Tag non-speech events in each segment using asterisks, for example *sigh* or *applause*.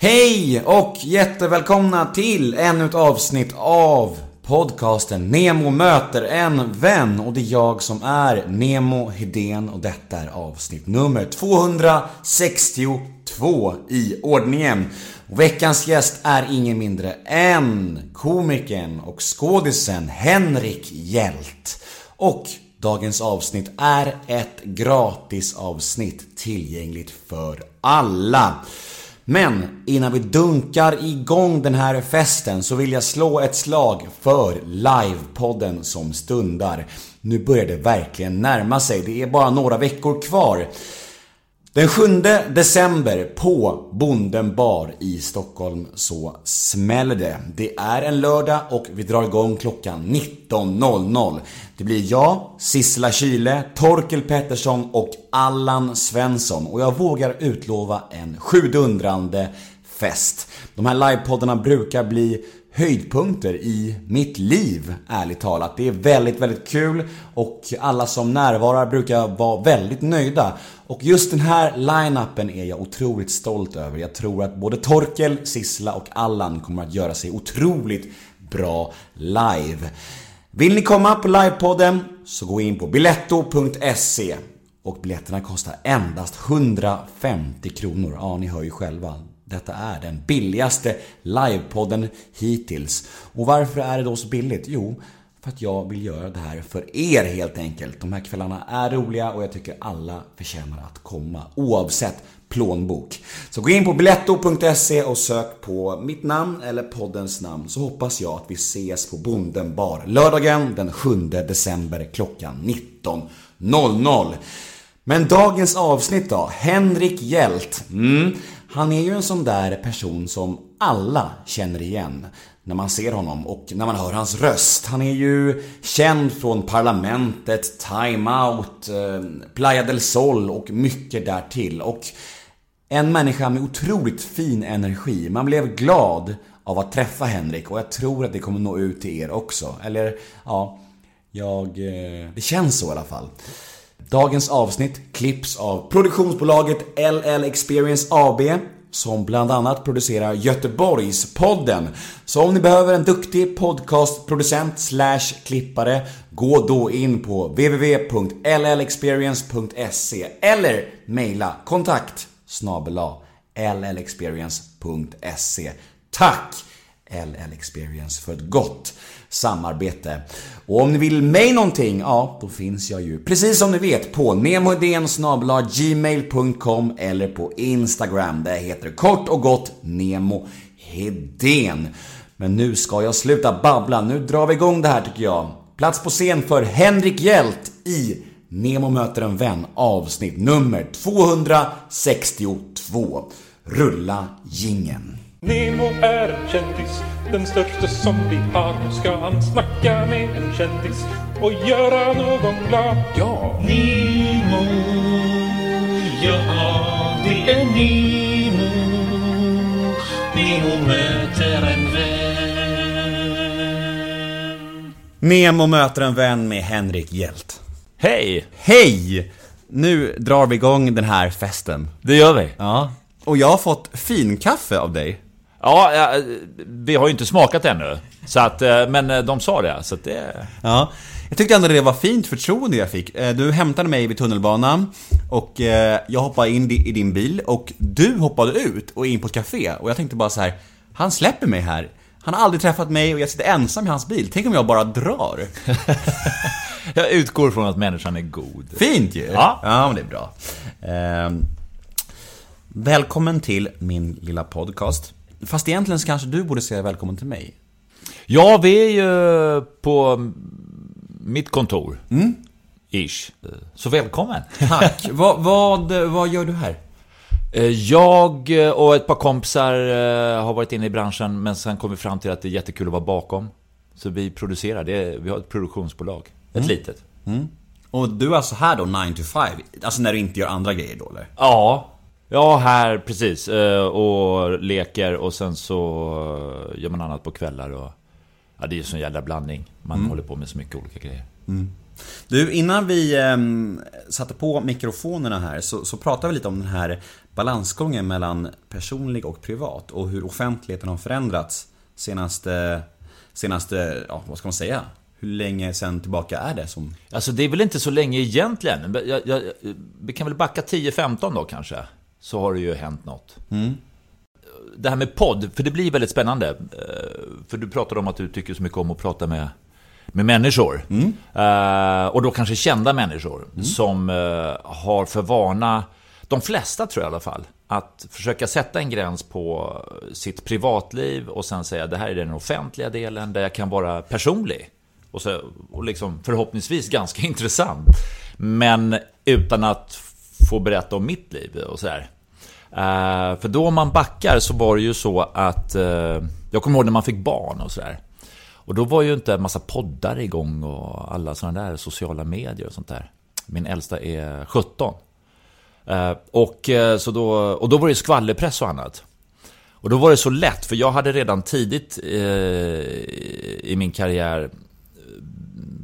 Hej och jättevälkomna till ännu ett avsnitt av podcasten Nemo möter en vän och det är jag som är Nemo Hedén och detta är avsnitt nummer 262 i ordningen. Och veckans gäst är ingen mindre än komikern och skådisen Henrik Hjält. Och dagens avsnitt är ett gratis avsnitt tillgängligt för alla. Men innan vi dunkar igång den här festen så vill jag slå ett slag för livepodden som stundar. Nu börjar det verkligen närma sig, det är bara några veckor kvar. Den 7 december på Bonden bar i Stockholm så smäller det. Det är en lördag och vi drar igång klockan 19.00. Det blir jag, Sissela Kyle, Torkel Pettersson och Allan Svensson och jag vågar utlova en sjudundrande fest. De här livepoddarna brukar bli höjdpunkter i mitt liv, ärligt talat. Det är väldigt, väldigt kul och alla som närvarar brukar vara väldigt nöjda. Och just den här line-upen är jag otroligt stolt över. Jag tror att både Torkel, Sissla och Allan kommer att göra sig otroligt bra live. Vill ni komma på livepodden så gå in på biletto.se och biljetterna kostar endast 150 kronor. Ja, ni hör ju själva. Detta är den billigaste livepodden hittills. Och varför är det då så billigt? Jo, för att jag vill göra det här för er helt enkelt. De här kvällarna är roliga och jag tycker alla förtjänar att komma oavsett plånbok. Så gå in på biletto.se och sök på mitt namn eller poddens namn så hoppas jag att vi ses på Bonden bar lördagen den 7 december klockan 19.00. Men dagens avsnitt då? Henrik Hjält. Mm, han är ju en sån där person som alla känner igen när man ser honom och när man hör hans röst. Han är ju känd från Parlamentet, Time Out, eh, Playa del Sol och mycket därtill. Och en människa med otroligt fin energi. Man blev glad av att träffa Henrik och jag tror att det kommer nå ut till er också. Eller, ja, jag... Eh, det känns så i alla fall. Dagens avsnitt klipps av produktionsbolaget LL Experience AB som bland annat producerar Göteborgspodden. Så om ni behöver en duktig podcastproducent slash klippare, gå då in på www.llexperience.se eller mejla kontakt snabela llexperience.se. Tack LL Experience för ett gott samarbete. Och om ni vill mig någonting, ja, då finns jag ju precis som ni vet på gmail.com eller på Instagram. Det heter kort och gott Nemo Hedén. Men nu ska jag sluta babbla, nu drar vi igång det här tycker jag. Plats på scen för Henrik Hjält i Nemo möter en vän avsnitt nummer 262. Rulla gingen. Nemo är en kändis, den största som vi har. Nu ska han snacka med en kändis och göra någon glad. Ja! Nemo, ja det är Nemo. Nemo möter en vän. Nemo möter en vän med Henrik Hjält. Hej! Hej! Nu drar vi igång den här festen. Det gör vi. Ja. Och jag har fått finkaffe av dig. Ja, vi har ju inte smakat ännu. Så att, eh, men eh, de sa det, så att det... Ja. Jag tyckte ändå det var fint förtroende jag fick. Eh, Du hämtade mig vid tunnelbanan och jag hoppade in i din bil och du hoppade ut och in på ett café och jag tänkte bara så här. Han släpper mig här. Han har aldrig träffat mig och jag sitter ensam i hans bil. Tänk om jag bara drar. *laughs* Jag utgår från att människan är god. Fint ju! Ja. ja men det är bra. Ehm, välkommen till min lilla podcast. Fast egentligen så kanske du borde säga välkommen till mig. Ja, vi är ju på mitt kontor. Ish. Så välkommen. Tack! *laughs* vad, vad, vad gör du här? Eh, Jag och ett par kompisar eh, har varit inne i branschen, men sen kom vi fram till att det är jättekul att vara bakom. Så vi producerar, det vi har ett produktionsbolag. Ett litet. Och du är alltså här då 9 to 5? Alltså när du inte gör andra grejer då eller? Ja. Ja, här precis. Eh, Och leker och sen så eh, gör man annat på kvällar och... Ja, det är ju sån jävla blandning. Man håller på med så mycket olika grejer. Du, innan vi ehm, satte på mikrofonerna här så, så pratade vi lite om den här balansgången mellan personlig och privat och hur offentligheten har förändrats senaste, senaste, ja vad ska man säga? Hur länge sen tillbaka är det som... Alltså det är väl inte så länge egentligen. Jag, jag, vi kan väl backa 10-15 då kanske. Så har det ju hänt något. Det här med podd, för det blir väldigt spännande. Eh, För du pratade om att du tycker så mycket om att prata med, med människor. Eh, och då kanske kända människor som eh, har för vana, de flesta tror jag i alla fall, att försöka sätta en gräns på sitt privatliv och sen säga det här är den offentliga delen där jag kan vara personlig. Och, så, och liksom förhoppningsvis ganska *laughs* intressant. Men utan att få berätta om mitt liv och sådär. Uh, för då om man backar så var det ju så att uh, Jag kommer ihåg när man fick barn och sådär. Och då var ju inte en massa poddar igång och alla sådana där sociala medier och sånt där. Min äldsta är 17. Uh, eh, och, så då, och då var det skvallerpress och annat. Och då var det så lätt, för jag hade redan tidigt i min karriär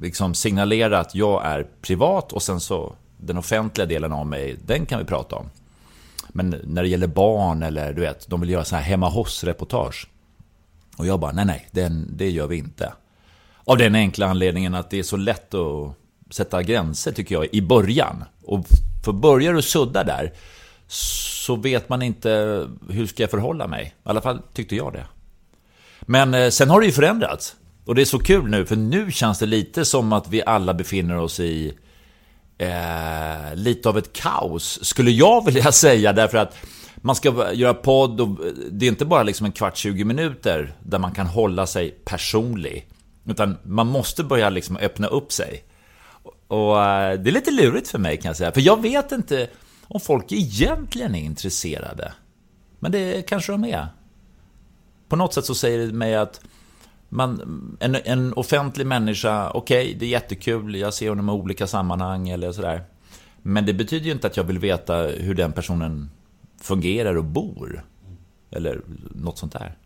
liksom signalerat att jag är privat och sen så den offentliga delen av mig, den kan vi prata om. Men när det gäller barn eller du vet, de vill göra sådana här hemma hos-reportage. Och jag bara, nej nej, den, det gör vi inte. Av den enkla anledningen att det är så lätt att sätta gränser tycker jag i början. Och för börjar du sudda där så vet man inte hur ska jag förhålla mig. I alla fall tyckte jag det. Men eh, sen har det ju förändrats. Och det är så kul nu, för nu känns det lite som att vi alla befinner oss i eh, lite av ett kaos, skulle jag vilja *laughs* säga. Därför att man ska göra podd och eh, det är inte bara liksom en kvart, 20 minuter där man kan hålla sig personlig. Utan man måste börja liksom öppna upp sig. Och eh, det är lite lurigt för mig kan jag säga. För jag vet inte om folk egentligen är intresserade. Men det kanske de är. På något sätt så säger det mig att man, en, en offentlig människa, okej, det är jättekul, jag ser honom i olika sammanhang eller sådär. Men det betyder ju inte att jag vill veta hur den personen fungerar och bor. Eller något sånt där.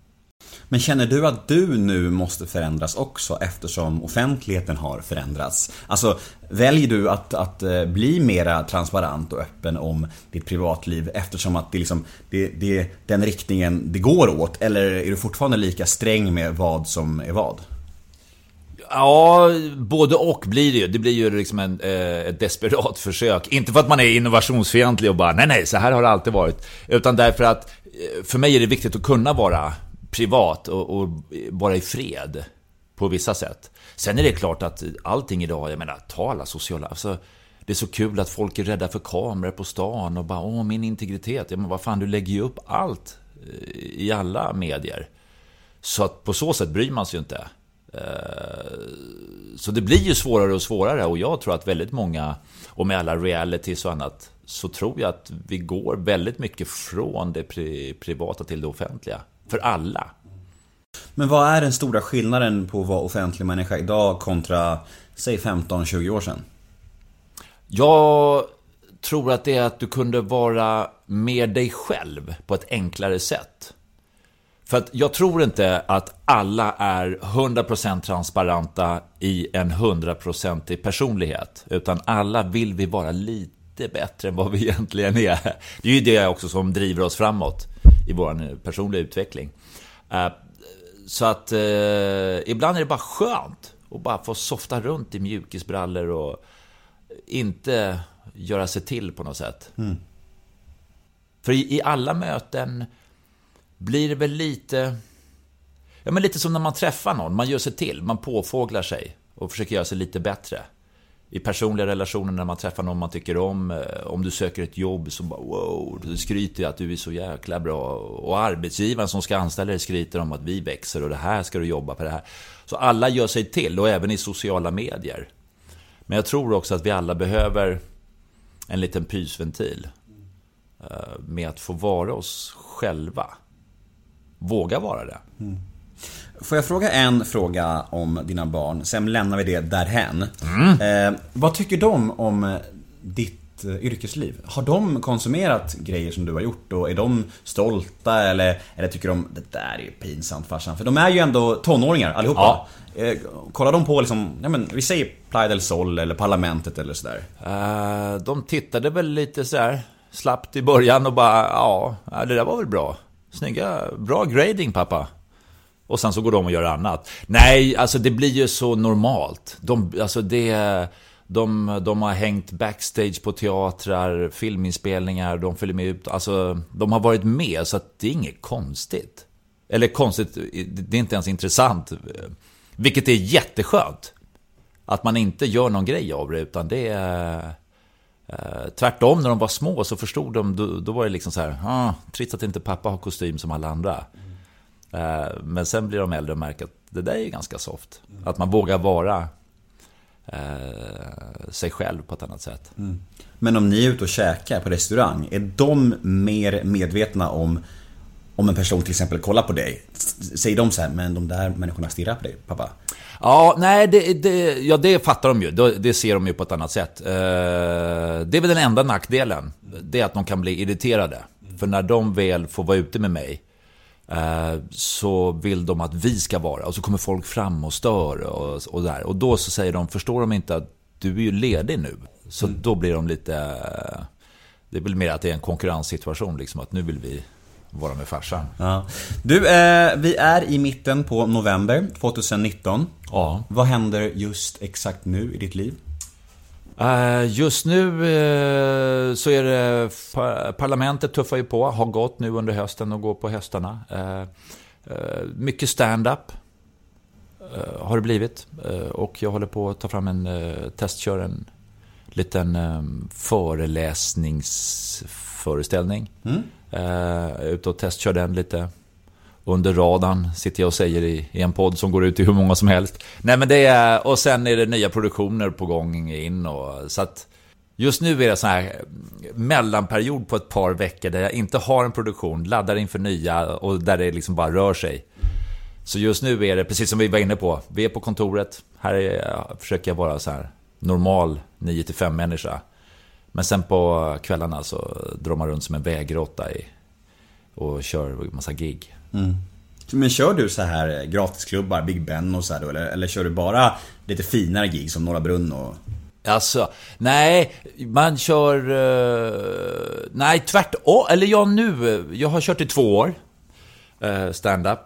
Men känner du att du nu måste förändras också eftersom offentligheten har förändrats? Alltså, väljer du att, att eh, bli mera transparent och öppen om ditt privatliv eftersom att det, liksom, det, det är den riktningen det går åt? Eller är du fortfarande lika sträng med vad som är vad? Ja, både och blir det ju. Det blir ju liksom en, eh, ett desperat försök. Inte för att man är innovationsfientlig och bara nej, nej, så här har det alltid varit. Utan därför att eh, för mig är det viktigt att kunna vara privat och, och vara i fred på vissa sätt. Sen är det klart att allting idag, jag menar, ta alla sociala... Alltså, det är så kul att folk är rädda för kameror på stan och bara åh, min integritet. Ja, men vad fan, du lägger ju upp allt eh, i alla medier. Så att på så sätt bryr man sig ju inte. Eh, så det blir ju svårare och svårare och jag tror att väldigt många, och med alla realities och annat, så tror jag att vi går väldigt mycket från det privata till det offentliga. För alla. Men vad är den stora skillnaden på att vara offentlig människa idag kontra, säg 15-20 år sedan? Jag tror att det är att du kunde vara mer dig själv på ett enklare sätt. För att jag tror inte att alla är 100% transparenta i en 100% personlighet. Utan alla vill vi vara lite bättre än vad vi *laughs* egentligen är. Det är ju det också som driver oss framåt i vår personliga utveckling. Eh, Så att eh, ibland är det bara skönt att bara få softa runt i mjukisbrallor och inte göra sig till på något sätt. För i, i alla möten blir det väl lite... Ja, men lite som när man träffar någon. Man gör sig till, man påfåglar sig och försöker göra sig lite bättre. I personliga relationer när man träffar någon man tycker om. Eh, om du söker ett jobb så bara wow, du skryter att du är så jäkla bra. Och arbetsgivaren som ska anställa dig skryter om att vi växer och det här ska du jobba på det här. Så alla gör sig till och även i sociala medier. Men jag tror också att vi alla behöver en liten pysventil. Eh, med att få vara oss själva. Våga vara det. Mm. Får jag fråga en fråga om dina barn, sen lämnar vi det därhän. Eh, vad tycker de om eh, ditt eh, yrkesliv? Har de konsumerat grejer som du har gjort och är de stolta eller, eller tycker de det där är ju pinsamt farsan? För de är ju ändå tonåringar allihopa. Eh, kollar de på liksom, ja men vi säger Playa del Sol eller Parlamentet eller sådär? Eh, De tittade väl lite så här slappt i början och bara, ja, ja, det där var väl bra. Snygga, bra grading pappa. Och sen så går de och gör annat. Nej, alltså det blir ju så normalt. De, alltså det... De, de har hängt backstage på teatrar, filminspelningar, de följer med ut. Alltså, de har varit med, så att det är inget konstigt. Eller konstigt, det är inte ens intressant. Vilket är jätteskönt. Att man inte gör någon grej av det, utan det är... Eh, tvärtom, när de var små så förstod de, då, då var det liksom så här, ah, trist att inte pappa har kostym som alla andra. Eh, men sen blir de äldre och märker att det där är ganska soft. Att man vågar vara eh, sig själv på ett annat sätt. Mm. Men om ni är ute och käkar på restaurang, är de mer medvetna om om en person till exempel kollar på dig, säger de så här, men de där människorna stirrar på dig, pappa? Ja, nej, det, det, ja, det fattar de ju. Det, ser de ju på ett annat sätt. Eh, det är väl den enda nackdelen. Det är att de kan bli irriterade. För när de väl får vara ute med mig, så vill de att vi ska vara. Och så kommer folk fram och stör och, och där. Och då så säger de, förstår de inte att du är ju ledig nu? Så mm. då blir de lite... Det är väl mer att det är en konkurrenssituation, liksom. Att nu vill vi vara med farsan. Ja. Du, eh, vi är i mitten på november 2019. Ja. Vad händer just exakt nu i ditt liv? Uh, just nu uh, så är det parlamentet tuffar ju på, har gått nu under hösten och går på höstarna. Uh, mycket stand-up har det blivit. och jag håller på att ta fram en, testkör en liten föreläsningsföreställning. Mm. Ute och testkör den lite. Under radarn sitter jag och säger i, i en podd som går ut till hur många som helst. Nej men det är, och sen är det nya produktioner på gång in och så att Just nu är det så här mellanperiod på ett par veckor där jag inte har en produktion, laddar inför nya och där det liksom bara rör sig. Så just nu är det, precis som vi var inne på, vi är på kontoret. Här är, försöker jag vara så här normal 9-5 människa. Men sen på kvällarna så drar man runt som en vägråtta i, och kör massa gig. Mm. Men kör du så här eh, gratisklubbar, Big Ben och så här då, eller, eller kör du bara lite finare gig som Norra Brunn och... Alltså, nej, man kör... Uh, nej, tvärtom. Eller jag nu, eh, jag har kört i två år. Uh, stand-up.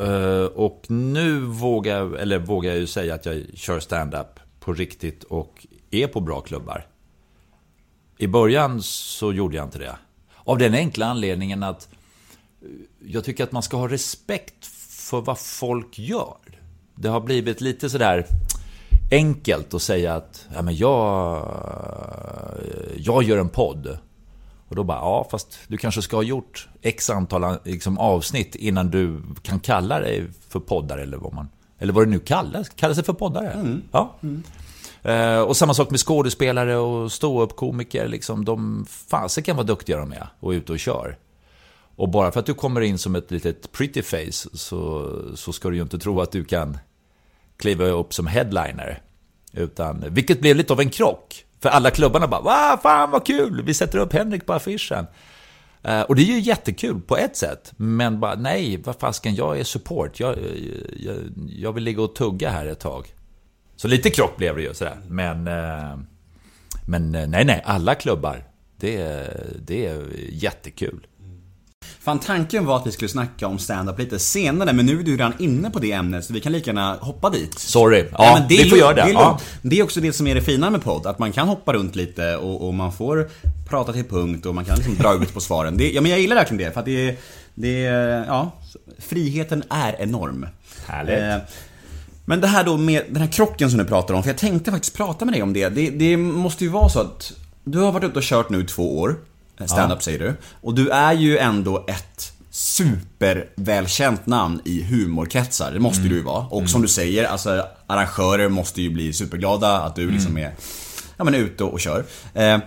Uh, och nu vågar, eller vågar jag ju säga att jag kör stand-up på riktigt och är på bra klubbar. I början så gjorde jag inte det. Av den enkla anledningen att jag tycker att man ska ha respekt för vad folk gör. Det har blivit lite sådär enkelt att säga att ja, men jag, jag gör en podd. Och då bara, ja fast du kanske ska ha gjort x antal liksom, avsnitt innan du kan kalla dig för poddare eller vad man... Eller vad det nu kallas, kallar sig för poddare. Mm. Ja. Mm. Eh, och samma sak med skådespelare och ståuppkomiker. Liksom, de fasen kan vara duktiga de är och ute och kör. Och bara för att du kommer in som ett litet pretty face så, så ska du ju inte tro att du kan kliva upp som headliner. Utan, vilket blev lite av en krock. För alla klubbarna bara Va, fan vad kul! Vi sätter upp Henrik på affischen. Eh, och det är ju jättekul på ett sätt. Men bara, nej, vad fasken, jag är support. Jag, jag, jag vill ligga och tugga här ett tag. Så lite krock blev det ju sådär. Men, eh, men eh, nej, nej, alla klubbar. Det, det är jättekul. Fan, tanken var att vi skulle snacka om stand-up lite senare, men nu är du redan inne på det ämnet så vi kan lika gärna hoppa dit. Sorry. Ja, men det vi får göra det. Det är, ja. det är också det som är det fina med podd, att man kan hoppa runt lite och, och man får prata till punkt och man kan liksom dra ut på svaren. Det, ja, men jag gillar verkligen det, för att det, det ja, friheten är enorm. Härligt. Eh, men det här då med den här krocken som du pratar om, för jag tänkte faktiskt prata med dig om det. Det, det måste ju vara så att du har varit ute och kört nu två år, stand-up ja. säger du. Och du är ju ändå ett supervälkänt namn i humorkretsar, det måste mm. du vara. Och mm. som du säger, alltså arrangörer måste ju bli superglada att du liksom mm. är ja, men ute och kör. Eh,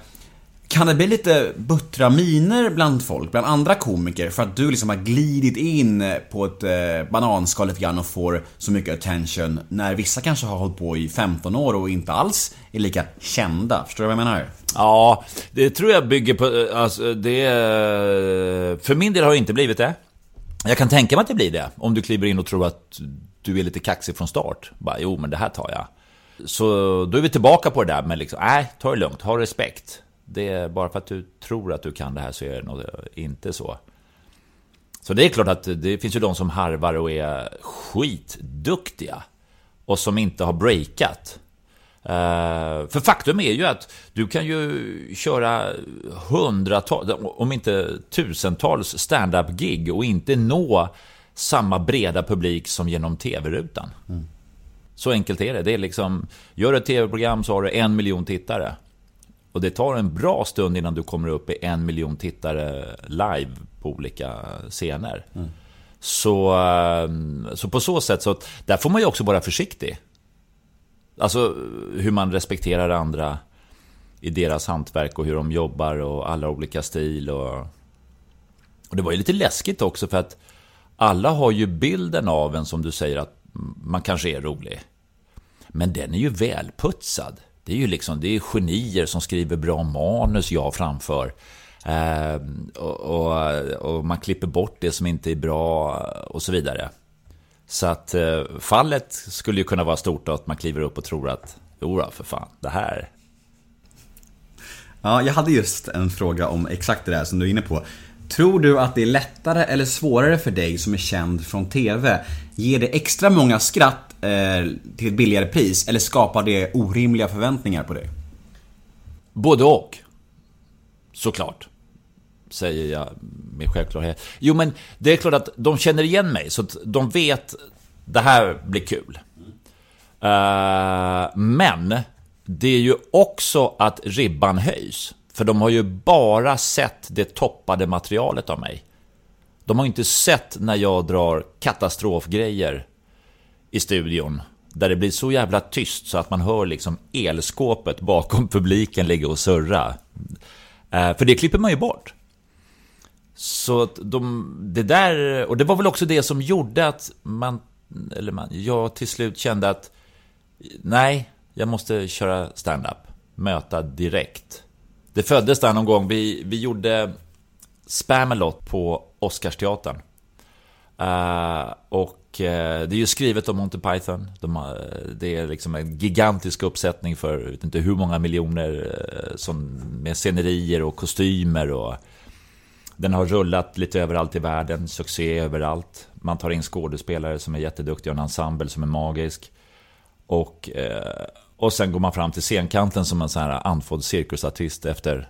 kan det bli lite buttra miner bland folk, bland andra komiker för att du liksom har glidit in på ett eh, bananskal lite grann och får så mycket attention när vissa kanske har hållit på i 15 år och inte alls är lika kända? Förstår du vad jag menar? Ja, det tror jag bygger på, eh, alltså det... Eh, för min del har det inte blivit det. Jag kan tänka mig att det blir det, om du kliver in och tror att du är lite kaxig från start. Bara, jo men det här tar jag. Så då är vi tillbaka på det där med liksom, nej, ta det lugnt, ha respekt det är bara för att du tror att du kan det här så är det nog inte så. Så det är klart att det finns ju de som harvar och är skitduktiga. Och som inte har breakat. Uh, för faktum är ju att du kan ju köra hundratals, om inte tusentals stand-up-gig och inte nå samma breda publik som genom tv-rutan. Mm. Så enkelt är det. Det är liksom, gör ett tv-program så har du en miljon tittare. Och det tar en bra stund innan du kommer upp i en miljon tittare live på olika scener. Mm. Så, ehm, så på så sätt, så där får man ju också vara försiktig. Alltså hur man respekterar andra i deras hantverk och hur de jobbar och alla olika stil. Och, och det var ju lite läskigt också för att alla har ju bilden av en som du säger att man kanske är rolig. Men den är ju välputsad. Det är ju liksom, det är genier som skriver bra manus jag framför. Eh, och, och, och, man klipper bort det som inte är bra och så vidare. Så att eh, fallet skulle ju kunna vara stort att man kliver upp och tror att Jodå, för fan, det här. Ja, jag hade just en fråga om exakt det där som du är inne på. Tror du att det är lättare eller svårare för dig som är känd från TV? Ger det extra många skratt Eh, till ett billigare pris eller skapar det orimliga förväntningar på dig? Både och. Såklart. Säger jag med självklarhet. Jo men det är klart att de känner igen mig så att de vet det här blir kul. Uh, men det är ju också att ribban höjs. För de har ju bara sett det toppade materialet av mig. De har inte sett när jag drar katastrofgrejer i studion. Där det blir så jävla tyst så att man hör liksom elskåpet bakom publiken ligga och surra. Eh, för det klipper man ju bort. Så att de, det där, och det var väl också det som gjorde att man, eller man, jag till slut kände att nej, jag måste köra stand-up. Möta direkt. Det föddes där någon gång, vi, vi gjorde Spamalot på Oscarsteatern. Uh, och uh, det är ju skrivet om Monty Python. De, uh, det är liksom en gigantisk uppsättning för jag vet inte hur många miljoner som, med scenerier och kostymer. Och, den har rullat lite överallt i världen, succé överallt. Man tar in skådespelare som är jätteduktiga och en ensemble som är magisk. Och, och sen går man fram till scenkanten som en sån här andfådd cirkusartist efter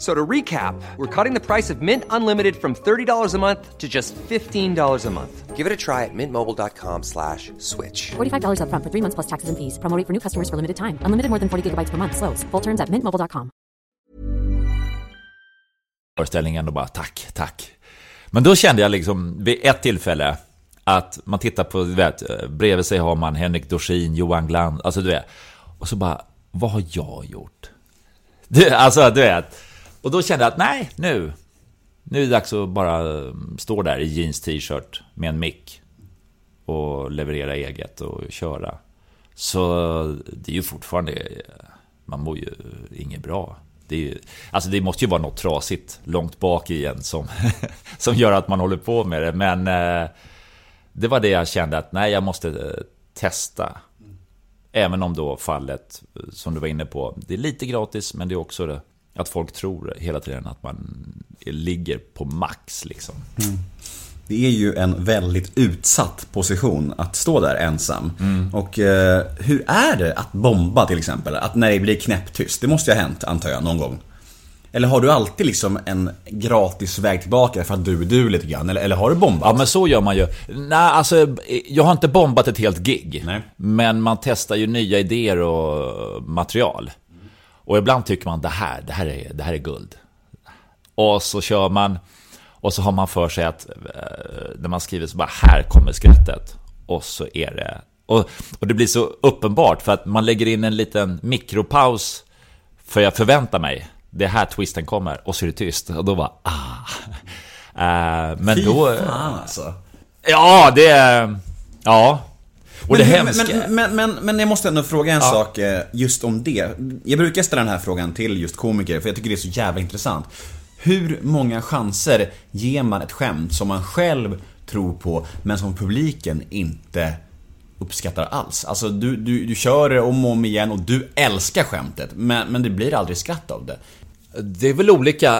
So to recap, we're cutting the price of Mint Unlimited from $30 a month to just $15 a month. Give it a try at mintmobile.com slash switch. $45 up front for three months plus taxes and fees. Promoting for new customers for limited time. Unlimited more than 40 gigabytes per month. Slows. Full terms at mintmobile.com. Föreställningen och bara tack, tack. Men då kände jag liksom vid ett tillfälle att man tittar på, du vet, bredvid sig har man Henrik Dorsin, Johan Gland, alltså du vet. Och så bara, vad har jag gjort? Du, alltså du vet. Och då kände jag att nej, nu. Nu är det dags att bara stå där i jeans t-shirt med en mick. Och leverera eget och köra. Så det är ju fortfarande, man mår ju inget bra. Det, ju, alltså det måste ju vara något trasigt långt bak igen som, *laughs* som gör att man håller på med det. Men eh, det var det jag kände att nej, jag måste eh, testa. Även om då fallet, som du var inne på, det är lite gratis men det är också det att folk tror hela tiden att man ligger på max liksom. Mm. Det är ju en väldigt utsatt position att stå där ensam. Mm. Och eh, hur är det att bomba till exempel? Att när det blir knäpptyst, det måste ju ha hänt antar jag någon gång. Eller har du alltid liksom en gratis väg tillbaka för att du är du lite grann? Eller, eller har du bombat? Ja men så gör man ju. Nej alltså, jag har inte bombat ett helt gig. Nej. Men man testar ju nya idéer och material. Och ibland tycker man det här, det här är, det här är guld. Och så kör man och så har man för sig att eh, när man skriver så bara här kommer skrattet. Och så är det... Och, och det blir så uppenbart för att man lägger in en liten mikropaus för jag förväntar mig det här twisten kommer och så är det tyst och då bara ah. Uh, men Fy då... fan alltså. Ja, det. Ja. Och det hur- hemska... men, men, men, men jag måste ändå fråga en Ja. sak eh, just om det. Jag brukar ställa den här frågan till just komiker, för jag tycker det är så jävla intressant. Hur många chanser ger man ett skämt som man själv tror på, men som publiken inte uppskattar alls? Alltså du, du, du kör det om och om igen och du älskar skämtet, men, men det blir aldrig skratt av det. Det är väl olika.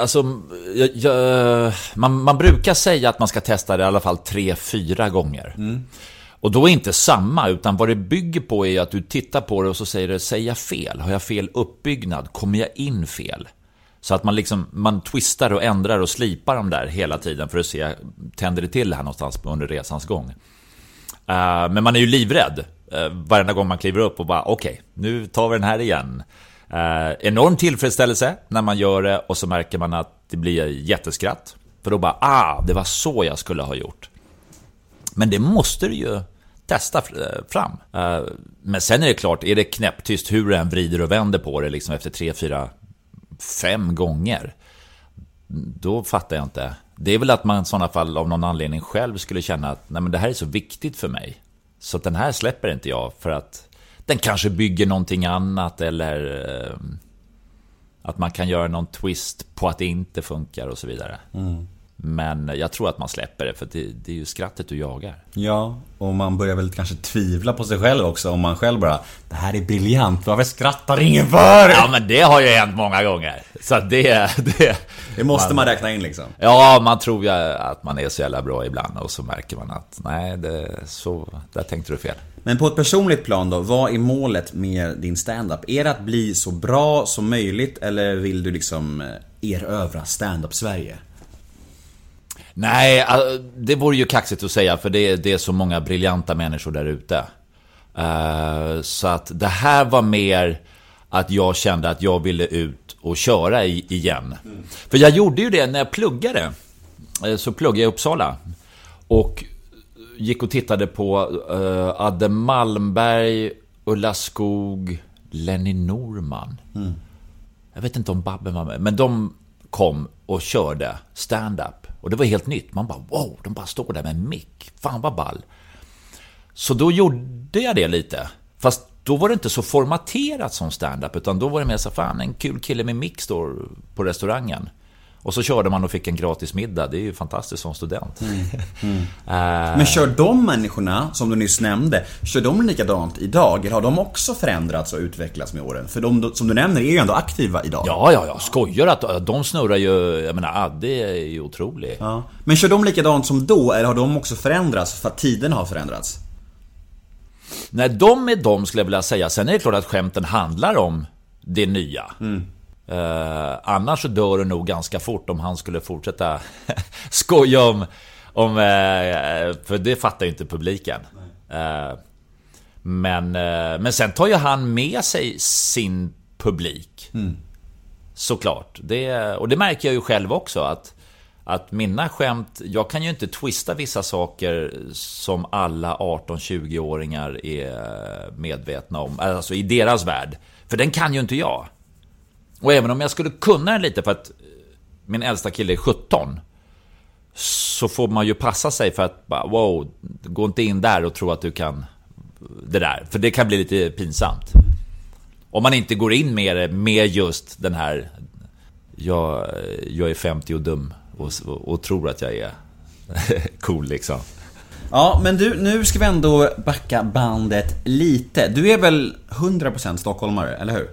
Alltså, jag, jag, man, man brukar säga att man ska testa det i alla fall tre, fyra gånger. Och då är inte samma, utan vad det bygger på är att du tittar på det och så säger det, säger jag fel? Har jag fel uppbyggnad? Kommer jag in fel? Så att man liksom, man twistar och ändrar och slipar dem där hela tiden för att se, tänder det till här någonstans under resans gång? Uh, men man är ju livrädd uh, varenda gång man kliver upp och bara okej, nu tar vi den här igen. Uh, enorm tillfredsställelse när man gör det och så märker man att det blir jätteskratt. För då bara ah, det var så jag skulle ha gjort. Men det måste du ju testa eh, fram. Eh, Men sen är det klart, är det knäpptyst hur du än vrider och vänder på det liksom efter tre, fyra, fem gånger. Då fattar jag inte. Det är väl att man i sådana fall av någon anledning själv skulle känna att Nej, men det här är så viktigt för mig. Så den här släpper inte jag för att den kanske bygger någonting annat eller eh, att man kan göra någon twist på att det inte funkar och så vidare. Men jag tror att man släpper det för det, det är ju skrattet du jagar. Ja, och man börjar väl kanske tvivla på sig själv också om man själv bara Det här är briljant, varför skrattar ingen för? Ja men det har ju hänt många gånger. Så det, det, Det måste man räkna in liksom. Ja, man tror ju att man är så jävla bra ibland och så märker man att nej, det, så, där tänkte du fel. Men på ett personligt plan då, vad är målet med din stand-up? Är det att bli så bra som möjligt eller vill du liksom eh, erövra stand-up Sverige? Nej, det vore ju kaxigt att säga för det, det är så många briljanta människor där ute. Eh, så att det här var mer att jag kände att jag ville ut och köra igen. För jag gjorde ju det när jag pluggade. Eh, Så pluggade jag i Uppsala. Och gick och tittade på uh, Adde Malmberg, Ulla Skog, Lenny Norman. Jag vet inte om Babben var med, men de kom och körde stand-up. Och det var helt nytt. Man bara wow, de bara står där med en mick. Fan vad ball. Så då gjorde jag det lite. Fast då var det inte så formaterat som stand-up, utan då var det mer så fan en kul kille med mick står på restaurangen. Och så körde man och fick en gratis middag. Det är ju fantastiskt som student. *laughs* Eh, Men kör de människorna, som du nyss nämnde, kör de likadant idag? Eller har de också förändrats och utvecklats med åren? För de som du nämner är ju ändå aktiva idag. Ja, ja, ja. Skojar att de snurrar ju... Jag menar, Adde är ju otrolig. Ja. Men kör de likadant som då, eller har de också förändrats för att tiden har förändrats? Nej, de är de skulle jag vilja säga. Sen är det klart att skämten handlar om det nya. Eh, annars så dör det nog ganska fort om han skulle fortsätta *laughs* skoja om... om eh, för det fattar ju inte publiken. Eh, men, eh, men sen tar ju han med sig sin publik. Såklart. Det, och det märker jag ju själv också att, att mina skämt, jag kan ju inte twista vissa saker som alla 18-20-åringar är medvetna om. Alltså i deras värld. För den kan ju inte jag. Och även om jag skulle kunna den lite för att min äldsta kille är 17. Så får man ju passa sig för att bara, wow, gå inte in där och tro att du kan det där. För det kan bli lite pinsamt. Om man inte går in med det, med just den här jag, jag är 50 och dum och, och, och tror att jag är *laughs* cool liksom. Ja, men du, nu ska vi ändå backa bandet lite. Du är väl 100% stockholmare, eller hur?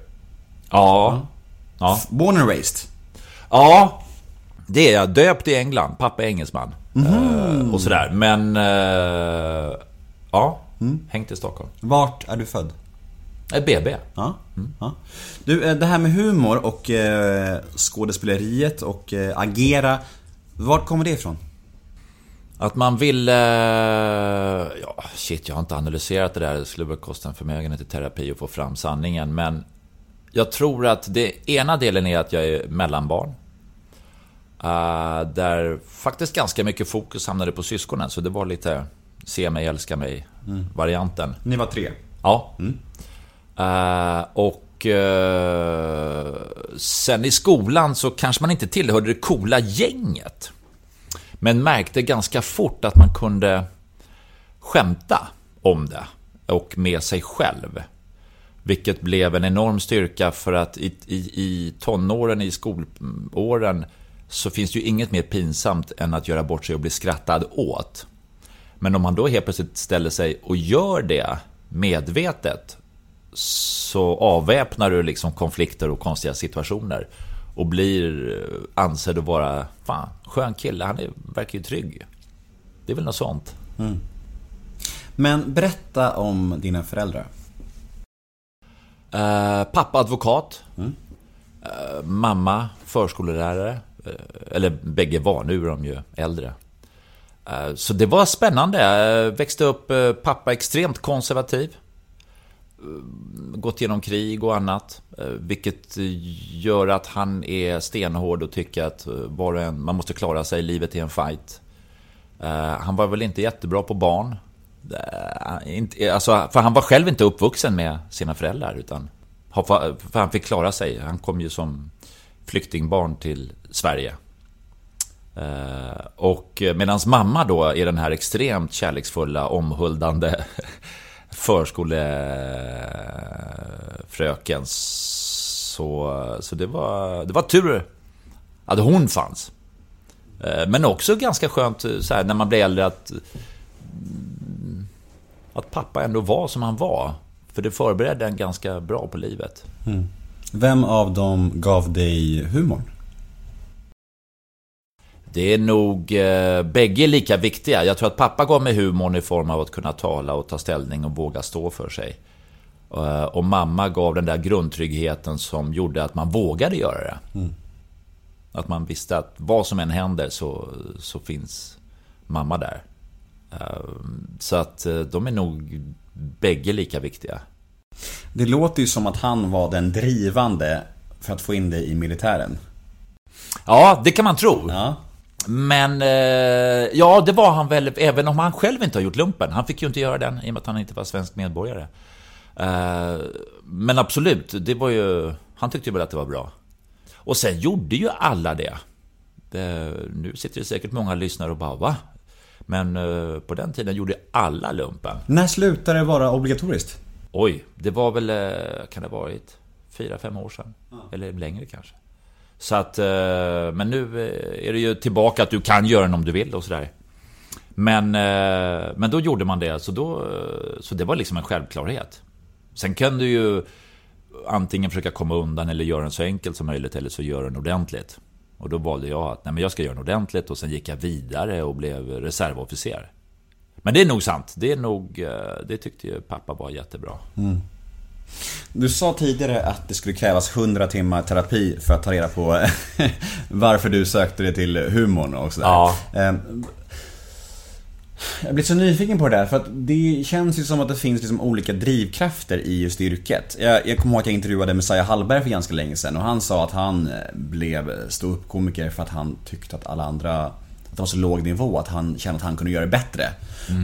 Ja. Ja. Born and raised. Ja, det är jag. Döpt i England. Pappa är engelsman. Eh, och sådär. Men... eh, ja, hängt i Stockholm. Vart är du född? Eh, BB. Ja. ja. Du, eh, det här med humor och eh, skådespeleriet och eh, agera. Vart kommer det ifrån? Att man vill... eh, ja, shit, jag har inte analyserat det där. Det skulle väl kosta en förmögenhet i terapi att få fram sanningen. Men jag tror att det ena delen är att jag är mellanbarn. Eh, där faktiskt ganska mycket fokus hamnade på syskonen. Så det var lite se mig, älska mig-varianten. Ni var tre. Ja. Eh, och eh, sen i skolan så kanske man inte tillhörde det coola gänget. Men märkte ganska fort att man kunde skämta om det. Och med sig själv. Vilket blev en enorm styrka för att i, i, i tonåren, i skolåren, så finns det ju inget mer pinsamt än att göra bort sig och bli skrattad åt. Men om man då helt plötsligt ställer sig och gör det medvetet så avväpnar du liksom konflikter och konstiga situationer och blir eh, ansedd att vara fan, skön kille, han är, verkar ju trygg. Det är väl något sånt. Mm. Men berätta om dina föräldrar. Eh, pappa advokat. Eh, mamma förskollärare. Eh, eller bägge var, nu är de ju äldre. Eh, så det var spännande. Jag växte upp, pappa extremt konservativ. Gått igenom krig och annat. Vilket gör att han är stenhård och tycker att var och en, man måste klara sig, livet är en fight. Han var väl inte jättebra på barn. Eh, inte- Alltså, för han var själv inte uppvuxen med sina föräldrar. Utan, för han fick klara sig. Han kom ju som flyktingbarn till Sverige. Eh, och eh, medans mamma då är den här extremt kärleksfulla, omhuldande *laughs* förskolefröken. Så, så det, var, det var tur att hon fanns. Men också ganska skönt så här, när man blir äldre att att pappa ändå var som han var. För det förberedde en ganska bra på livet. Vem av dem gav dig humorn? Det är nog eh, bägge lika viktiga. Jag tror att pappa gav mig humorn i form av att kunna tala och ta ställning och våga stå för sig. Eh, och mamma gav den där grundtryggheten som gjorde att man vågade göra det. Att man visste att vad som än händer så, så finns mamma där. Eh, så att eh, de är nog bägge lika viktiga. Det låter ju som att han var den drivande för att få in dig i militären. Ja, det kan man tro. Ja. Men, eh, ja det var han väl, även om han själv inte har gjort lumpen. Han fick ju inte göra den i och med att han inte var svensk medborgare. Eh, men absolut, det var ju, han tyckte ju väl att det var bra. Och sen gjorde ju alla det. det nu sitter det säkert många lyssnare och bara, va? Men eh, på den tiden gjorde alla lumpen. När slutade det vara obligatoriskt? Oj, det var väl, eh, kan det ha varit, fyra, fem år sedan? Eller längre kanske. Så att, eh, men nu är det ju tillbaka att du kan göra den om du vill och sådär. Men, men då gjorde man det, så, då, så det var liksom en självklarhet. Sen kan du ju antingen försöka komma undan eller göra den så enkelt som möjligt eller så gör den ordentligt. Och då valde jag att nej, men jag ska göra den ordentligt och sen gick jag vidare och blev reservofficer. Men det är nog sant. Det är nog, eh, det tyckte ju pappa var jättebra. Du sa tidigare att det skulle krävas 100 timmar terapi för att ta reda på *laughs* varför du sökte dig till humorn och sådär. Ja. Jag blir så nyfiken på det där för att det känns ju som att det finns liksom olika drivkrafter i just yrket. Jag, jag kommer ihåg att jag intervjuade Messiah Hallberg för ganska länge sedan och han sa att han eh, blev ståuppkomiker för att han tyckte att alla andra att det var så låg nivå att han kände att han kunde göra det bättre.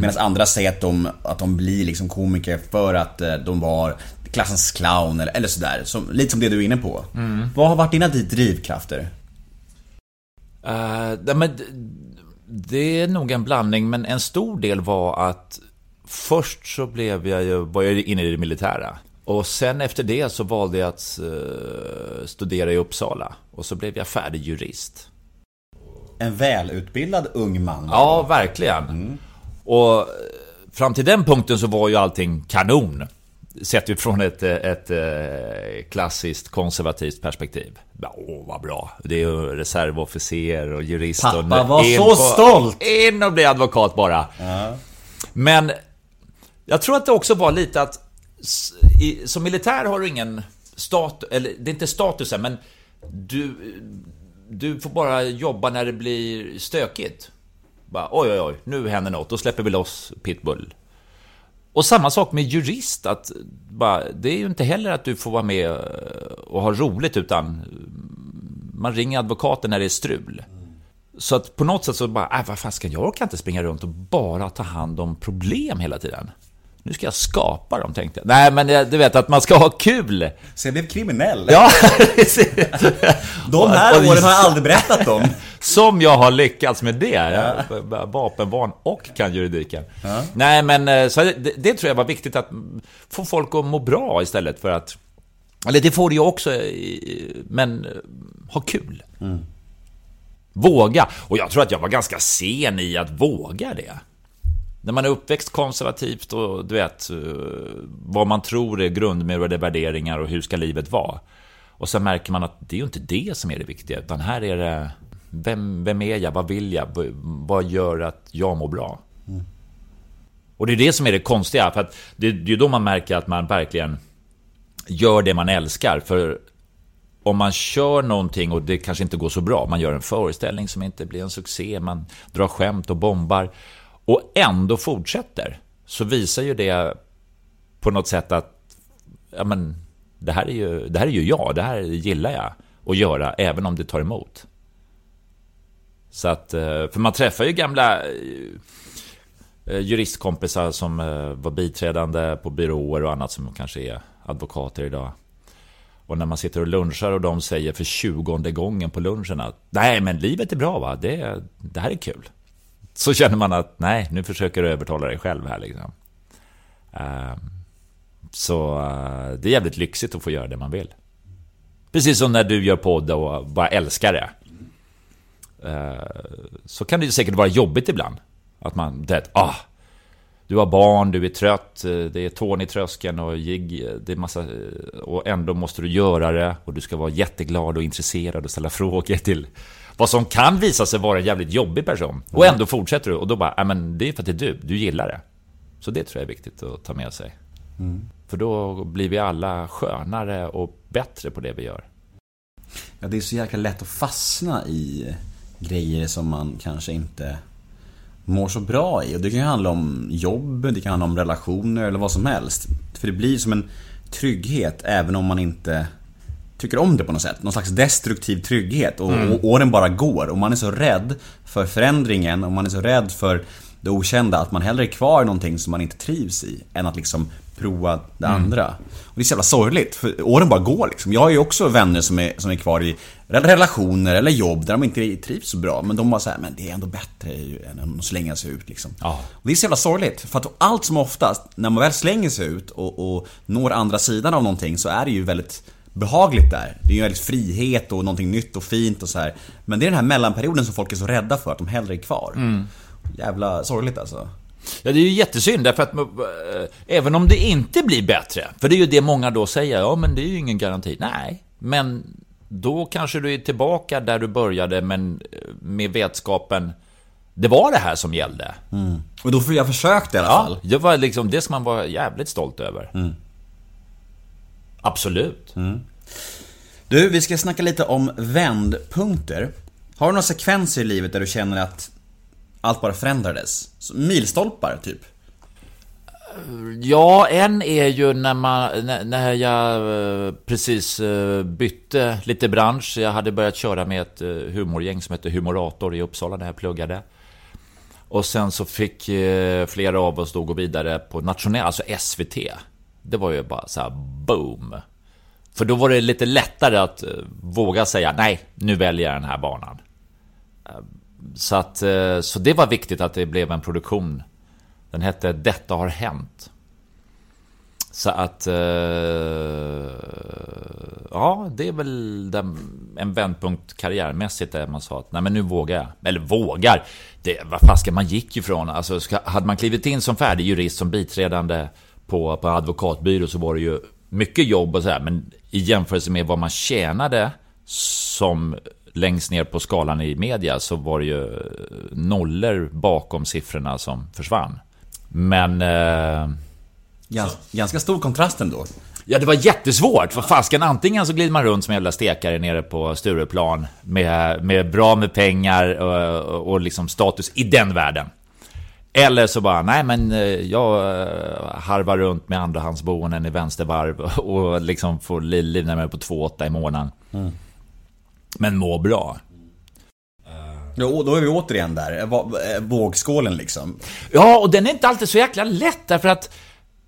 Medan andra säger att de, att de blir liksom komiker för att eh, de var klassens clown eller, eller sådär. Som, lite som det du är inne på. Vad har varit dina drivkrafter? Uh, men det är nog en blandning, men en stor del var att först så blev jag ju, var jag inne i det militära. Och sen efter det så valde jag att eh, studera i Uppsala. Och så blev jag färdig jurist. En välutbildad ung man. Ja, verkligen. Och eh, fram till den punkten så var ju allting kanon. Sett utifrån ett, eh, ett, eh, klassiskt konservativt perspektiv. Åh, vad bra. Det är ju reservofficer och jurist. Pappa och var in så på- stolt! In och bli advokat bara. Men jag tror att det också var lite att i, som militär har du ingen status, eller det är inte statusen, men du, du får bara jobba när det blir stökigt. Bara, oj, oj, oj, nu händer något, då släpper vi loss pitbull. Och samma sak med jurist, att bara, det är ju inte heller att du får vara med eh, och ha roligt, utan mm, man ringer advokaten när det är strul. Så att på något sätt så bara, äh, vad fan ska jag, jag orkar inte springa runt och bara ta hand om problem hela tiden. Nu ska jag skapa dem, tänkte jag. Nej, men jag- du vet att man ska ha kul. Så jag blev kriminell. Ja, *laughs* De här åren har jag aldrig berättat om. *laughs* Som jag har lyckats med det. Jag är vapenvan och kan juridiken. Nej, men eh, så det, det tror jag var viktigt att få folk att må bra istället för att... Eller det får du ju också, men eh, ha kul. Våga. Och jag tror att jag var ganska sen i att våga det. När man är uppväxt konservativt och du vet eh, vad man tror är grundmurade värderingar och hur ska livet vara. Och sen märker man att det är ju inte det som är det viktiga, utan här är det vem, vem är jag, vad vill jag, vad- gör att jag mår bra? Och det är det som är det konstiga, för att det, det är ju då man märker att man verkligen gör det man älskar. För om man kör någonting och det kanske inte går så bra, man gör en föreställning som inte blir en succé, man drar skämt och bombar och ändå fortsätter, så visar ju det på något sätt att ja, men, det, här är ju, det här är ju jag, det här gillar jag att göra, även om det tar emot. Så att, eh, för man träffar ju gamla eh, eh, juristkompisar som var biträdande på byråer och annat som kanske är advokater idag. Och när man sitter och lunchar och de säger för tjugonde gången på lunchen att Nej men livet är bra va, det, det här är kul. Så känner man att nej, nu försöker du övertala dig själv här liksom. Ehm, så eh, det är jävligt lyxigt att få göra det man vill. Precis som när du gör podd och bara älskar det. Ehm, så kan det ju säkert vara jobbigt ibland. Att man, det, ah, du har barn, du är trött, eh, det är tån i tröskeln och jigg, eh, det är massa... Och ändå måste du göra det och du ska vara jätteglad och intresserad och ställa *laughs* frågor till vad som kan visa sig vara en jävligt jobbig person. Och ändå fortsätter du och då bara, men det är för att det är du, du gillar det. Så det tror jag är viktigt att ta med sig. För då blir vi alla skönare och bättre på det vi gör. Ja, det är så jäkla lätt att fastna i grejer som man kanske inte mår så bra i. Och det kan ju handla om jobb, det kan handla om relationer eller vad som helst. För det blir som en trygghet även om man inte tycker om det på något sätt. Någon slags destruktiv trygghet och, och åren bara går. Och man är så rädd för förändringen och man är så rädd för det okända att man hellre är kvar i någonting som man inte trivs i än att liksom prova det andra. Och det är så jävla sorgligt för åren bara går liksom. Jag har ju också vänner som är, som är kvar i relationer eller jobb där de inte trivs så bra. Men de bara säger men det är ändå bättre än att slänga sig ut liksom. Ja. Och det är så jävla sorgligt. För att allt som oftast, när man väl slänger sig ut och, och når andra sidan av någonting så är det ju väldigt behagligt där. Det är ju väldigt frihet och någonting nytt och fint och så här. Men det är den här mellanperioden som folk är så rädda för, att de hellre är kvar. Jävla sorgligt alltså. Ja, det är ju jättesynd därför att äh, även om det inte blir bättre, för det är ju det många då säger, ja men det är ju ingen garanti. Nej, men då kanske du är tillbaka där du började, men eh, med vetskapen, det var det här som gällde. Och då får jag försökt i alla fall. Ja, det, var liksom, det ska man vara jävligt stolt över. Absolut. Du, vi ska snacka lite om vändpunkter. Har du några sekvenser i livet där du känner att allt bara förändrades? Milstolpar, typ? Ja, en är ju när, man, när, jag eh, precis eh, bytte lite bransch. Jag hade börjat köra med ett eh, humorgäng som hette Humorator i Uppsala när jag pluggade. Och sen så fick flera av oss då gå vidare på nationell, alltså SVT. Det var ju bara så här boom. För då var det lite lättare att eh, våga säga nej, nu väljer jag den här banan. Eh, så, att, eh, så det var viktigt att det blev en produktion. Den hette Detta har hänt. Så att... Ja, det är väl den, en vändpunkt karriärmässigt där man sa att nej men nu vågar jag. Eller vågar! Det, vad fasiken, man gick ju från... Alltså, ska, hade man klivit in som färdig jurist, som biträdande på, på advokatbyrå så var det ju mycket jobb och så här. Men i jämförelse med vad man tjänade som längst ner på skalan i media så var det ju nollor bakom siffrorna som försvann. Men... Eh, Gans, ganska stor kontrast ändå. Ja, det var jättesvårt. För fasken, antingen så glider man runt som en jävla stekare nere på Stureplan med, med bra med pengar och, och liksom status i den världen. Eller så bara, nej men eh, jag eh, harvar runt med andrahandsboenden i vänstervarv *laughs* och liksom får li- livnära mig på 2,8 i månaden. Men må bra. Ja, och då är vi återigen där, eh, vågskålen liksom. Ja, och den är inte alltid så jäkla lätt därför att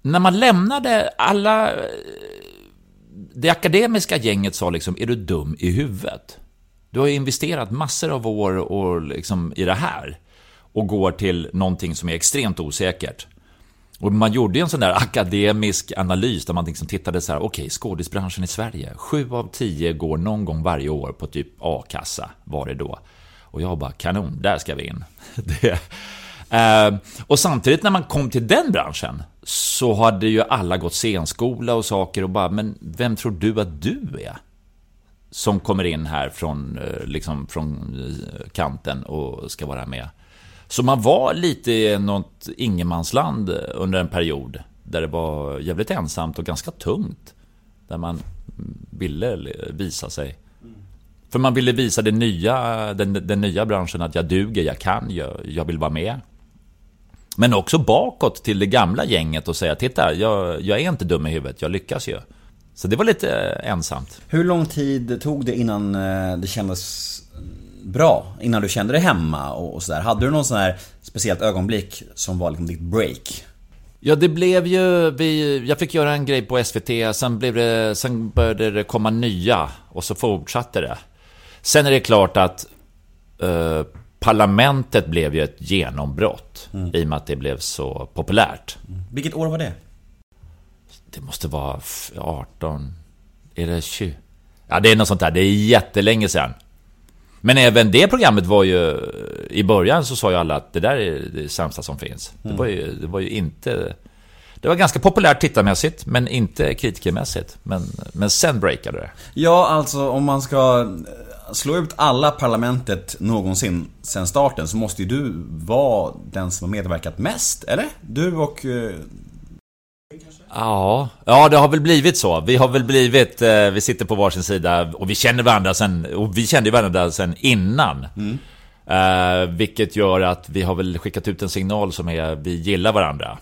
när man lämnade alla... Det akademiska gänget sa liksom, är du dum i huvudet? Du har ju investerat massor av år och liksom i det här. Och går till någonting som är extremt osäkert. Och man gjorde ju en sån där akademisk analys där man liksom tittade så här, okej, okay, skådisbranschen i Sverige. Sju av tio går någon gång varje år på typ A-kassa, var det då. Och jag bara, kanon, där ska vi in. *laughs* det, eh, och samtidigt när man kom till den branschen så hade ju alla gått scenskola och saker och bara, men vem tror du att du är? Som kommer in här från, eh, liksom, från eh, kanten och ska vara med. Så man var lite i något ingenmansland under en period där det var jävligt ensamt och ganska tungt. Där man ville visa sig. För man ville visa den nya, den, den nya branschen att jag duger, jag kan, jag, jag vill vara med. Men också bakåt till det gamla gänget och säga Titta, jag, jag är inte dum i huvudet, jag lyckas ju. Så det var lite ensamt. Hur lång tid tog det innan eh, det kändes bra? Innan du kände dig hemma och sådär. Hade du någon sån här speciellt ögonblick som var liksom ditt break? Ja, det blev ju... Vi, jag fick göra en grej på SVT, sen, blev det, sen började det komma nya och så fortsatte det. Sen är det klart att eh, Parlamentet blev ju ett genombrott mm. i och med att det blev så populärt. Mm. Vilket år var det? Det måste vara 18... Är det 20? Ja, det är något sånt där. Det är jättelänge sedan. Men även det programmet var ju... I början så sa ju alla att det där är det sämsta som finns. Mm. Det, var ju, det var ju inte... Det var ganska populärt tittarmässigt, men inte kritikermässigt. Men, men sen breakade det. Ja, alltså om man ska slå ut alla parlamentet någonsin sen starten så måste ju du vara den som har medverkat mest, eller? Du och... Eh... Ja, ja det har väl blivit så. Vi har väl blivit, eh, vi sitter på varsin sida och vi känner varandra sen, och vi kände varandra sen innan. Mm. Eh, vilket gör att vi har väl skickat ut en signal som är, vi gillar varandra.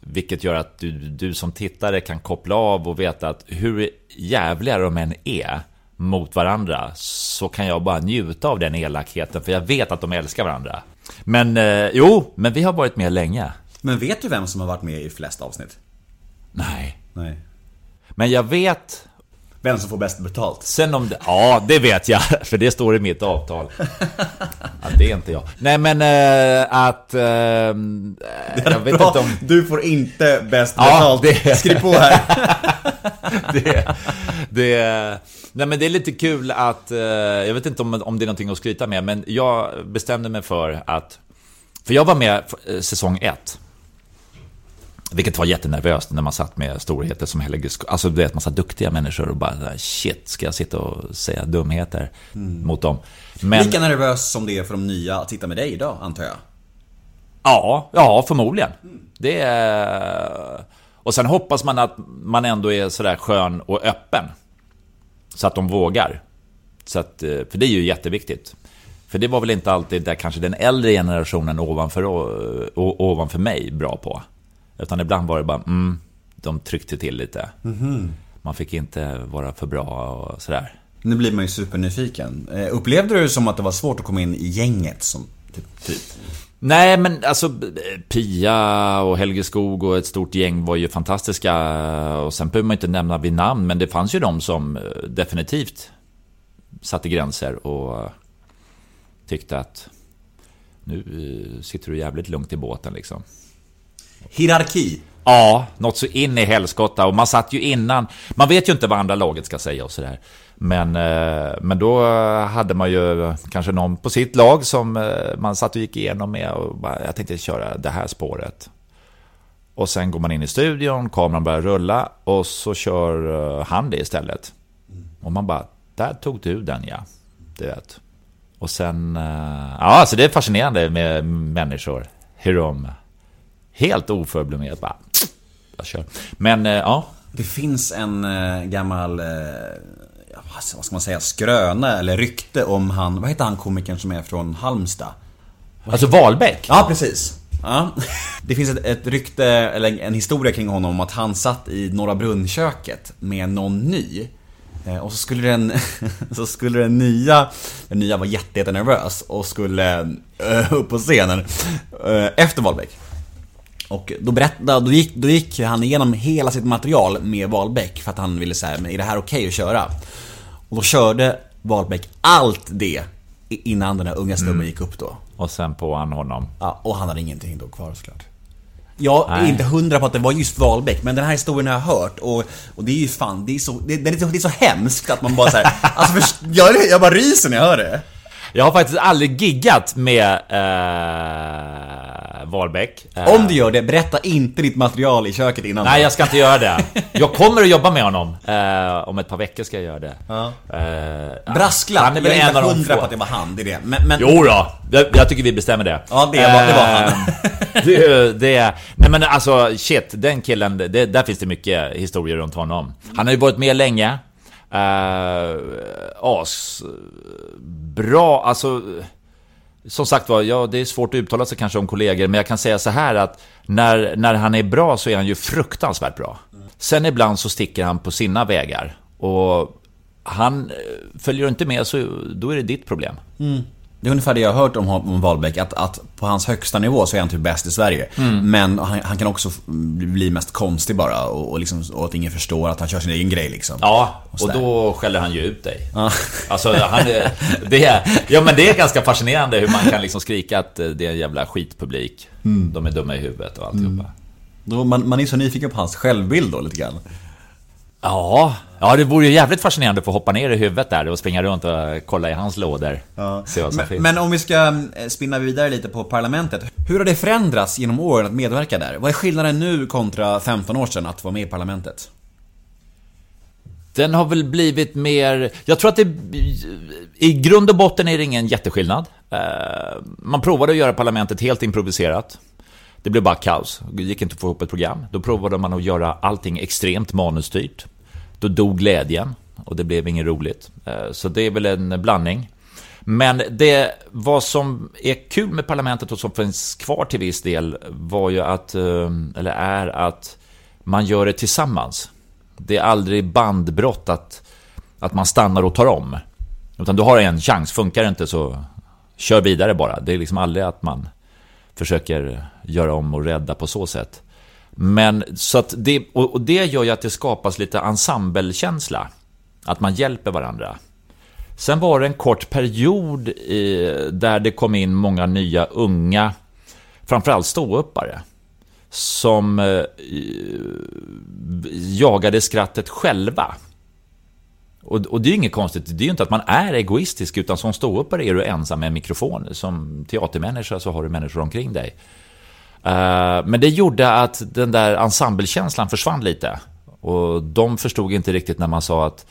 Vilket gör att du, du som tittare kan koppla av och veta att hur jävliga de än är mot varandra så kan jag bara njuta av den elakheten för jag vet att de älskar varandra. Men eh, jo, men vi har varit med länge. Men vet du vem som har varit med i flest avsnitt? Nej. Nej. Men jag vet... Vem som får bäst betalt? Sen om det... Ja, det vet jag. *laughs* För det står i mitt avtal. Ja, det är inte jag. Nej, men äh, att... Äh, jag vet bra. inte om... Du får inte bäst betalt. Ja, det... Skriv på här. *laughs* det, det, nej men det är lite kul att, eh, jag vet inte om, om det är någonting att skryta med, men jag bestämde mig för att, för jag var med säsong ett. Vilket var jättenervöst när man satt med storheter som Helge Alltså du vet, massa duktiga människor och bara shit, ska jag sitta och säga dumheter mm. mot dem? Men... Lika nervös som det är för de nya att sitta med dig idag, antar jag? Ja, ja förmodligen. Mm. Det är... Och sen hoppas man att man ändå är sådär skön och öppen. Så att de vågar. Så att, eh, för det är ju jätteviktigt. För det var väl inte alltid där kanske den äldre generationen ovanför, ovanför mig bra på. Utan ibland var det bara, mm, de tryckte till lite. Mm -hmm. Man fick inte vara för bra och sådär. Nu blir man ju supernyfiken. Eh, upplevde du det som att det var svårt att komma in i gänget? Som, typ, typ? Nej, men alltså Pia och Helge Skog och ett stort gäng var ju fantastiska. Och sen behöver man inte nämna vid namn, men det fanns ju de som eh, definitivt satte gränser och tyckte att nu eh, sitter du jävligt lugnt i båten liksom. Hierarki? Ja, något så in i helskotta. Och man satt ju innan. Man vet ju inte vad andra laget ska säga och sådär. Men, eh, men då eh, hade man ju kanske någon på sitt lag som eh, man satt och gick igenom med och bara, jag tänkte köra det här spåret. Och sen går man in i studion, kameran börjar rulla och så kör han det istället. Och man bara, där tog du den ja. Du vet. Och sen, ja så det är fascinerande med människor. Hur de helt oförblommerat bara, jag kör. Men ja. Det finns en gammal vad ska man säga, skröna eller rykte om han, vad heter han komikern som är från Halmstad? Alltså Wahlbeck? Ja, precis. Ja. *laughs* Det finns ett, ett rykte, eller en historia kring honom om att han satt i Norra Brunnköket med någon ny. Eh, och så skulle den, *laughs* så skulle den nya, den nya var jättenervös och skulle upp på scenen efter Wahlbeck. Och då, berättade, då, gick, då gick han igenom hela sitt material med Wahlbeck för att han ville säga, men är det här okej att köra? Och då körde Wahlbeck allt det innan den här unga snubben gick upp då. Och sen på han honom. Ja, och han hade ingenting då kvar såklart. Jag är Nej. inte hundra på att det var just Wahlbeck, men den här historien har jag hört och, och det är ju fan, det är så, det, det, är så, det är så hemskt att man bara såhär, *laughs* alltså jag, jag bara ryser när jag hör det. Jag har faktiskt aldrig giggat med eh, Wahlbeck. Eh, Om du gör det, berätta inte ditt material i köket innan. Nej, jag ska inte göra det. Jag kommer att jobba med honom. Eh, om ett par veckor ska jag göra det. Eh, Brasklapp, han är väl jag är inte hundra på att det var han, det är det. Men, men Jo då, jag, jag tycker vi bestämmer det. Ja, det var- det var han. Eh, det, det, nej men alltså shit, den killen, det, där finns det mycket historier runt honom. Han har ju varit med länge. Eh, uh, as, bra, alltså... Som sagt var, ja, det är svårt att uttala sig kanske om kollegor, men jag kan säga så här att när, när han är bra så är han ju fruktansvärt bra. Sen ibland så sticker han på sina vägar. Och han eh, följer inte med så då är det ditt problem. Mm. Det är ungefär det jag har hört om, om Wahlbeck, att, att på hans högsta nivå så är han typ bäst i Sverige. Men han, han kan också bli mest konstig bara och, och, liksom, och att ingen förstår att han kör sin egen grej liksom. Ja, och sådär. då skäller han ju ut dig. Alltså, han det är, ja men det är ganska fascinerande hur man kan liksom skrika att eh, det är en jävla skitpublik. De är dumma i huvudet och alltihopa. Då, man, man är så nyfiken på hans självbild då lite grann. Ja, ja, det vore ju jävligt fascinerande att få hoppa ner i huvudet där och springa runt och kolla i hans lådor. Se vad som Men, finns. men om vi ska eh, spinna vidare lite på parlamentet. Hur har det förändrats genom åren att medverka där? Vad är skillnaden nu kontra 15 år sedan att vara med i parlamentet? Den har väl blivit mer... Jag tror att det... I grund och botten är det ingen jätteskillnad. Eh, Man provade att göra parlamentet helt improviserat. Det blev bara kaos. Det gick inte att få ihop ett program. Då provade man att göra allting extremt manusstyrt. Då dog glädjen och det blev inget roligt. Eh, så det är väl en blandning. Men det, vad som är kul med parlamentet och som finns kvar till viss del var ju att, eh, eller är att man gör det tillsammans. Det är aldrig bandbrott att, att man stannar och tar om. Utan du har en chans, funkar det inte så kör vidare bara. Det är liksom aldrig att man försöker göra om och rädda på så sätt. Men så att det, och det gör ju att det skapas lite ensemblekänsla. Att man hjälper varandra. Sen var det en kort period i, där det kom in många nya unga, framförallt ståuppare, som eh, jagade skrattet själva. Och, och det är ju inget konstigt, det är ju inte att man är egoistisk, utan som ståuppare är du ensam med en mikrofon. Som teatermänniska så har du människor omkring dig. Eh, men det gjorde att den där ensemblekänslan försvann lite. Och de förstod inte riktigt när man sa att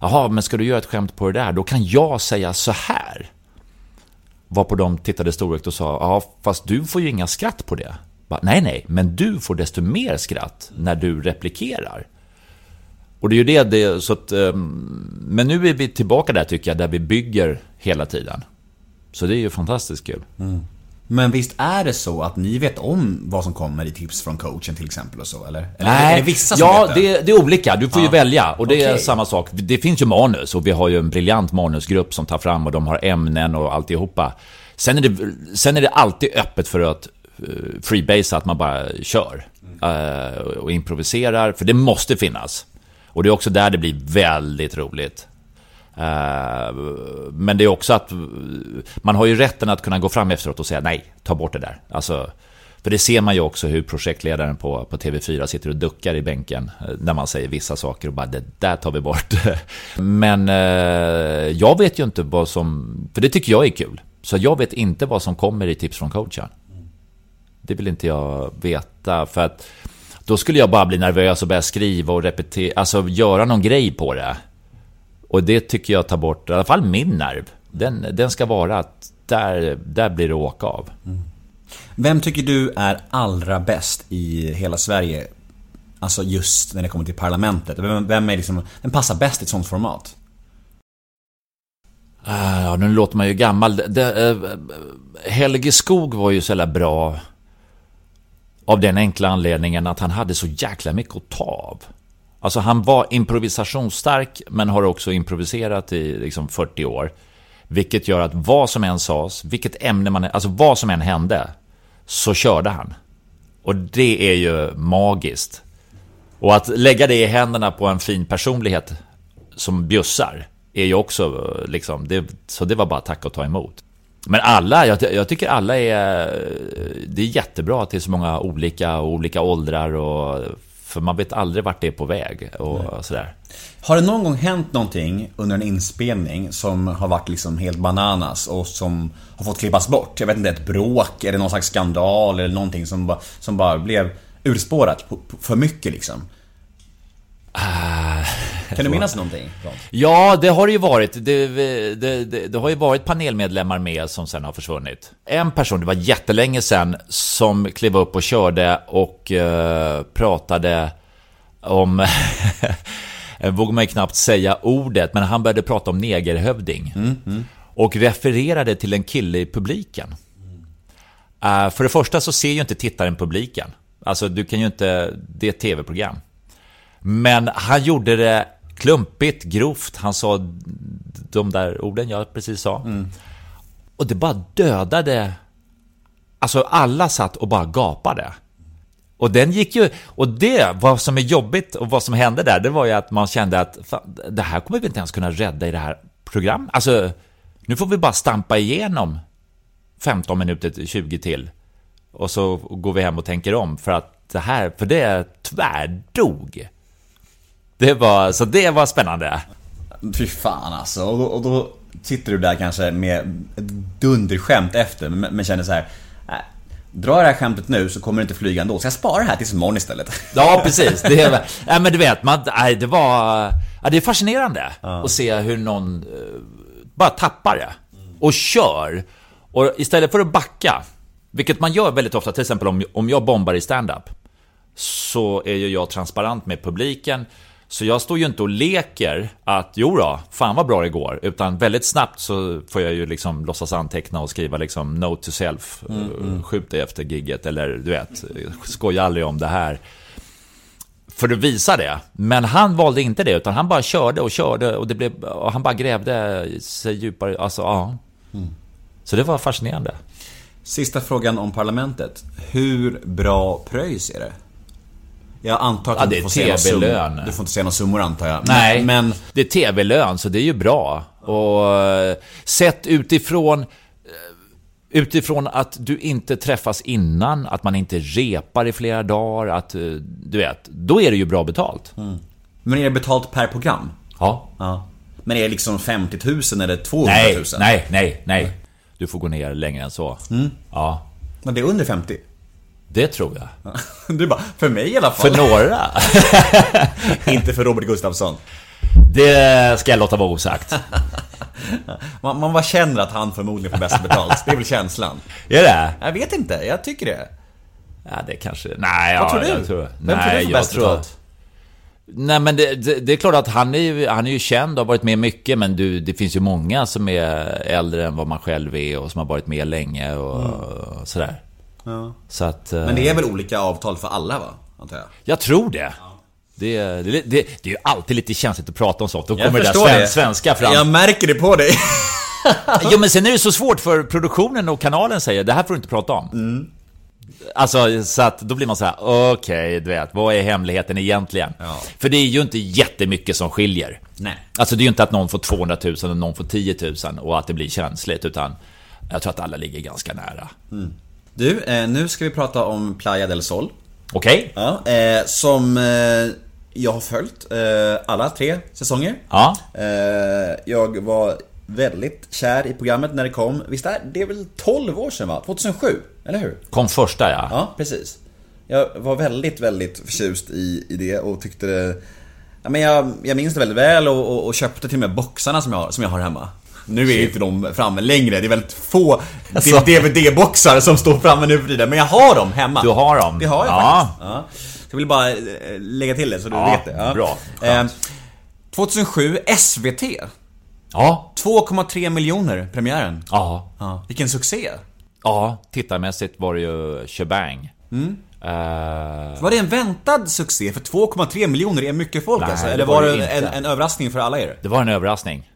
Jaha, men ska du göra ett skämt på det där, då kan jag säga så här. Varpå de tittade storögt och sa, ja fast du får ju inga skratt på det. Bara, nej, nej, men du får desto mer skratt när du replikerar. Och det är ju det, det så att, ehm, men nu är vi tillbaka där tycker jag, där vi bygger hela tiden. Så det är ju fantastiskt kul. Mm. Men visst är det så att ni vet om vad som kommer i tips från coachen till exempel och så, eller? eller är det vissa som ja, vet det? det, det är olika. Du får ju Ja. välja. Och det är Okej. samma sak. Det finns ju manus och vi har ju en briljant manusgrupp som tar fram och de har ämnen och alltihopa. Sen är det, sen är det alltid öppet för att uh, freebasea, att man bara kör. eh, och improviserar, för det måste finnas. Och det är också där det blir väldigt roligt. Eh, men det är också att eh, man har ju rätten att kunna gå fram efteråt och säga nej, ta bort det där. Alltså, för det ser man ju också hur projektledaren på, på TV4 sitter och duckar i bänken eh, när man säger vissa saker och bara det där tar vi bort. *laughs* Men eh, jag vet ju inte vad som, för det tycker jag är kul. Så jag vet inte vad som kommer i tips från coachen. Det vill inte jag veta för att då skulle jag bara bli nervös och börja skriva och repetera, alltså göra någon grej på det. Och det tycker jag tar bort, i alla fall min nerv. Den, den ska vara att där, där blir det åka av. Vem tycker du är allra bäst i hela Sverige? Alltså just när det kommer till parlamentet. Vem, vem är liksom, vem passar bäst i ett sånt format? Ah, Ja, nu låter man ju gammal. Det, eh, Helge Skog var ju så jävla bra av den enkla anledningen att han hade så jäkla mycket att ta av. Alltså han var improvisationsstark men har också improviserat i liksom 40 år. Vilket gör att vad som än sades, vilket ämne man alltså vad som än hände, så körde han. Och det är ju magiskt. Och att lägga det i händerna på en fin personlighet som bjussar är ju också liksom, det, så det var bara tacka och ta emot. Men alla, jag, jag tycker alla är, det är jättebra att det är så många olika och olika åldrar och för man vet aldrig vart det är på väg och sådär. Har det någon gång hänt någonting under en inspelning som har varit liksom helt bananas och som har fått klippas bort? Jag vet inte, ett bråk eller någon slags skandal eller någonting som bara, som bara blev urspårat på, på, för mycket liksom? Kan du minnas någonting? Ja, det har det ju varit. Det, det, det, det har ju varit panelmedlemmar med som sen har försvunnit. En person, det var jättelänge sedan, som klev upp och körde och eh, pratade om... *laughs* Vågar man ju knappt säga ordet, men han började prata om negerhövding. Och refererade till en kille i publiken. Eh, för det första så ser ju inte tittaren publiken. Alltså, du kan ju inte... Det är ett tv-program. Men han gjorde det klumpigt, grovt. Han sa de där orden jag precis sa. Och det bara dödade... Alltså alla satt och bara gapade. Och den gick ju... Och det, vad som är jobbigt och vad som hände där, det var ju att man kände att fan, det här kommer vi inte ens kunna rädda i det här programmet. Alltså, nu får vi bara stampa igenom 15 minuter, till 20 till. Och så går vi hem och tänker om för att det här, för det tvärdog. Det var, så det var spännande. Fy fan alltså. Och då, och då sitter du där kanske med ett dunderskämt efter men, men känner så här. "Äh, jag det här skämtet nu så kommer det inte flyga ändå, så jag sparar det här tills imorgon istället. *laughs* Ja, precis. Det, är, ja, men du vet, man, nej, det var... Ja, det är fascinerande att se hur någon eh, bara tappar det och kör. Och istället för att backa, vilket man gör väldigt ofta, till exempel om, om jag bombar i stand-up så är ju jag transparent med publiken. Så jag står ju inte och leker att jo då, fan vad bra det går. Utan väldigt snabbt så får jag ju liksom låtsas anteckna och skriva liksom note to self. eh, Skjut dig efter gigget eller du vet, skoja aldrig om det här. För att visa det. Men han valde inte det, utan han bara körde och körde och, det blev, och han bara grävde sig djupare. Alltså, ja. Så det var fascinerande. Sista frågan om parlamentet. Hur bra pröjs är det? Jag antar att Ja, du inte får se TV-lön. summor. Du får inte se några summor antar jag. Nej, Men, men det är tv-lön, så det är ju bra. Och eh, sett utifrån eh, Utifrån att du inte träffas innan, att man inte repar i flera dagar, att eh, du vet, då är det ju bra betalt. men är det betalt per program? Ja. Ja. Men är det liksom 50 000 eller 200 000? Nej, nej, nej, nej. Du får gå ner längre än så. Ja, Men det är under 50? Det tror jag. *laughs* Du bara, för mig i alla fall. För några. *laughs* inte för Robert Gustafsson. Det ska jag låta vara osagt. *laughs* Man, man bara känner att han förmodligen får bäst betalt. Det är väl känslan. Är det? Jag vet inte, jag tycker det. Ja, det kanske... Nej, Vad ja, tror du? Jag tror, Vem tror nej, du får bäst tror betalt? Nej men det, det, det är klart att han är, ju, han är ju känd och har varit med mycket men du, det finns ju många som är äldre än vad man själv är och som har varit med länge och sådär. Så att... Mm. Men det är väl olika avtal för alla va? Antar jag. Jag tror det. Det, det, det, det är ju alltid lite känsligt att prata om sånt. Då Jag kommer det där förstår sven, det. svenska fram. Jag märker det på dig. *laughs* Jo men sen är det så svårt för produktionen och kanalen säger det här får du inte prata om. Mm. Alltså, så att då blir man så här: okej, du vet, vad är hemligheten egentligen? Ja. För det är ju inte jättemycket som skiljer. Nej. Alltså det är ju inte att någon får 200 000 och någon får 10 000 och att det blir känsligt, utan jag tror att alla ligger ganska nära. Du, eh, nu ska vi prata om Playa del Sol. Okej? Ja, eh, som eh, jag har följt alla tre säsonger. Ja. Jag var väldigt kär i programmet när det kom. Visst är det är väl 12 år sedan va? 2007, eller hur? Kom första ja. Ja, precis. Jag var väldigt, väldigt förtjust i, i det och tyckte det... Ja, men jag, jag minns det väldigt väl och, och, och köpte till och med boxarna som jag, som jag har hemma. Nu är inte de framme längre, det är väldigt få Alltså. DVD-boxar som står framme nu för tiden, men jag har dem hemma. Du har dem? Det har jag Ja. faktiskt. Ja. Jag vill bara eh, lägga till det så du Ja, vet det. bra. Eh, Skönt. 2007, SVT. Ja. 2,3 miljoner premiären. Ja. Ja. Vilken succé. Ja, tittarmässigt var det ju shebang. Mm. Eh, Var det en väntad succé? För 2,3 miljoner är mycket folk Nej, alltså. det Eller var var det det en, en överraskning för alla er? Det var en överraskning.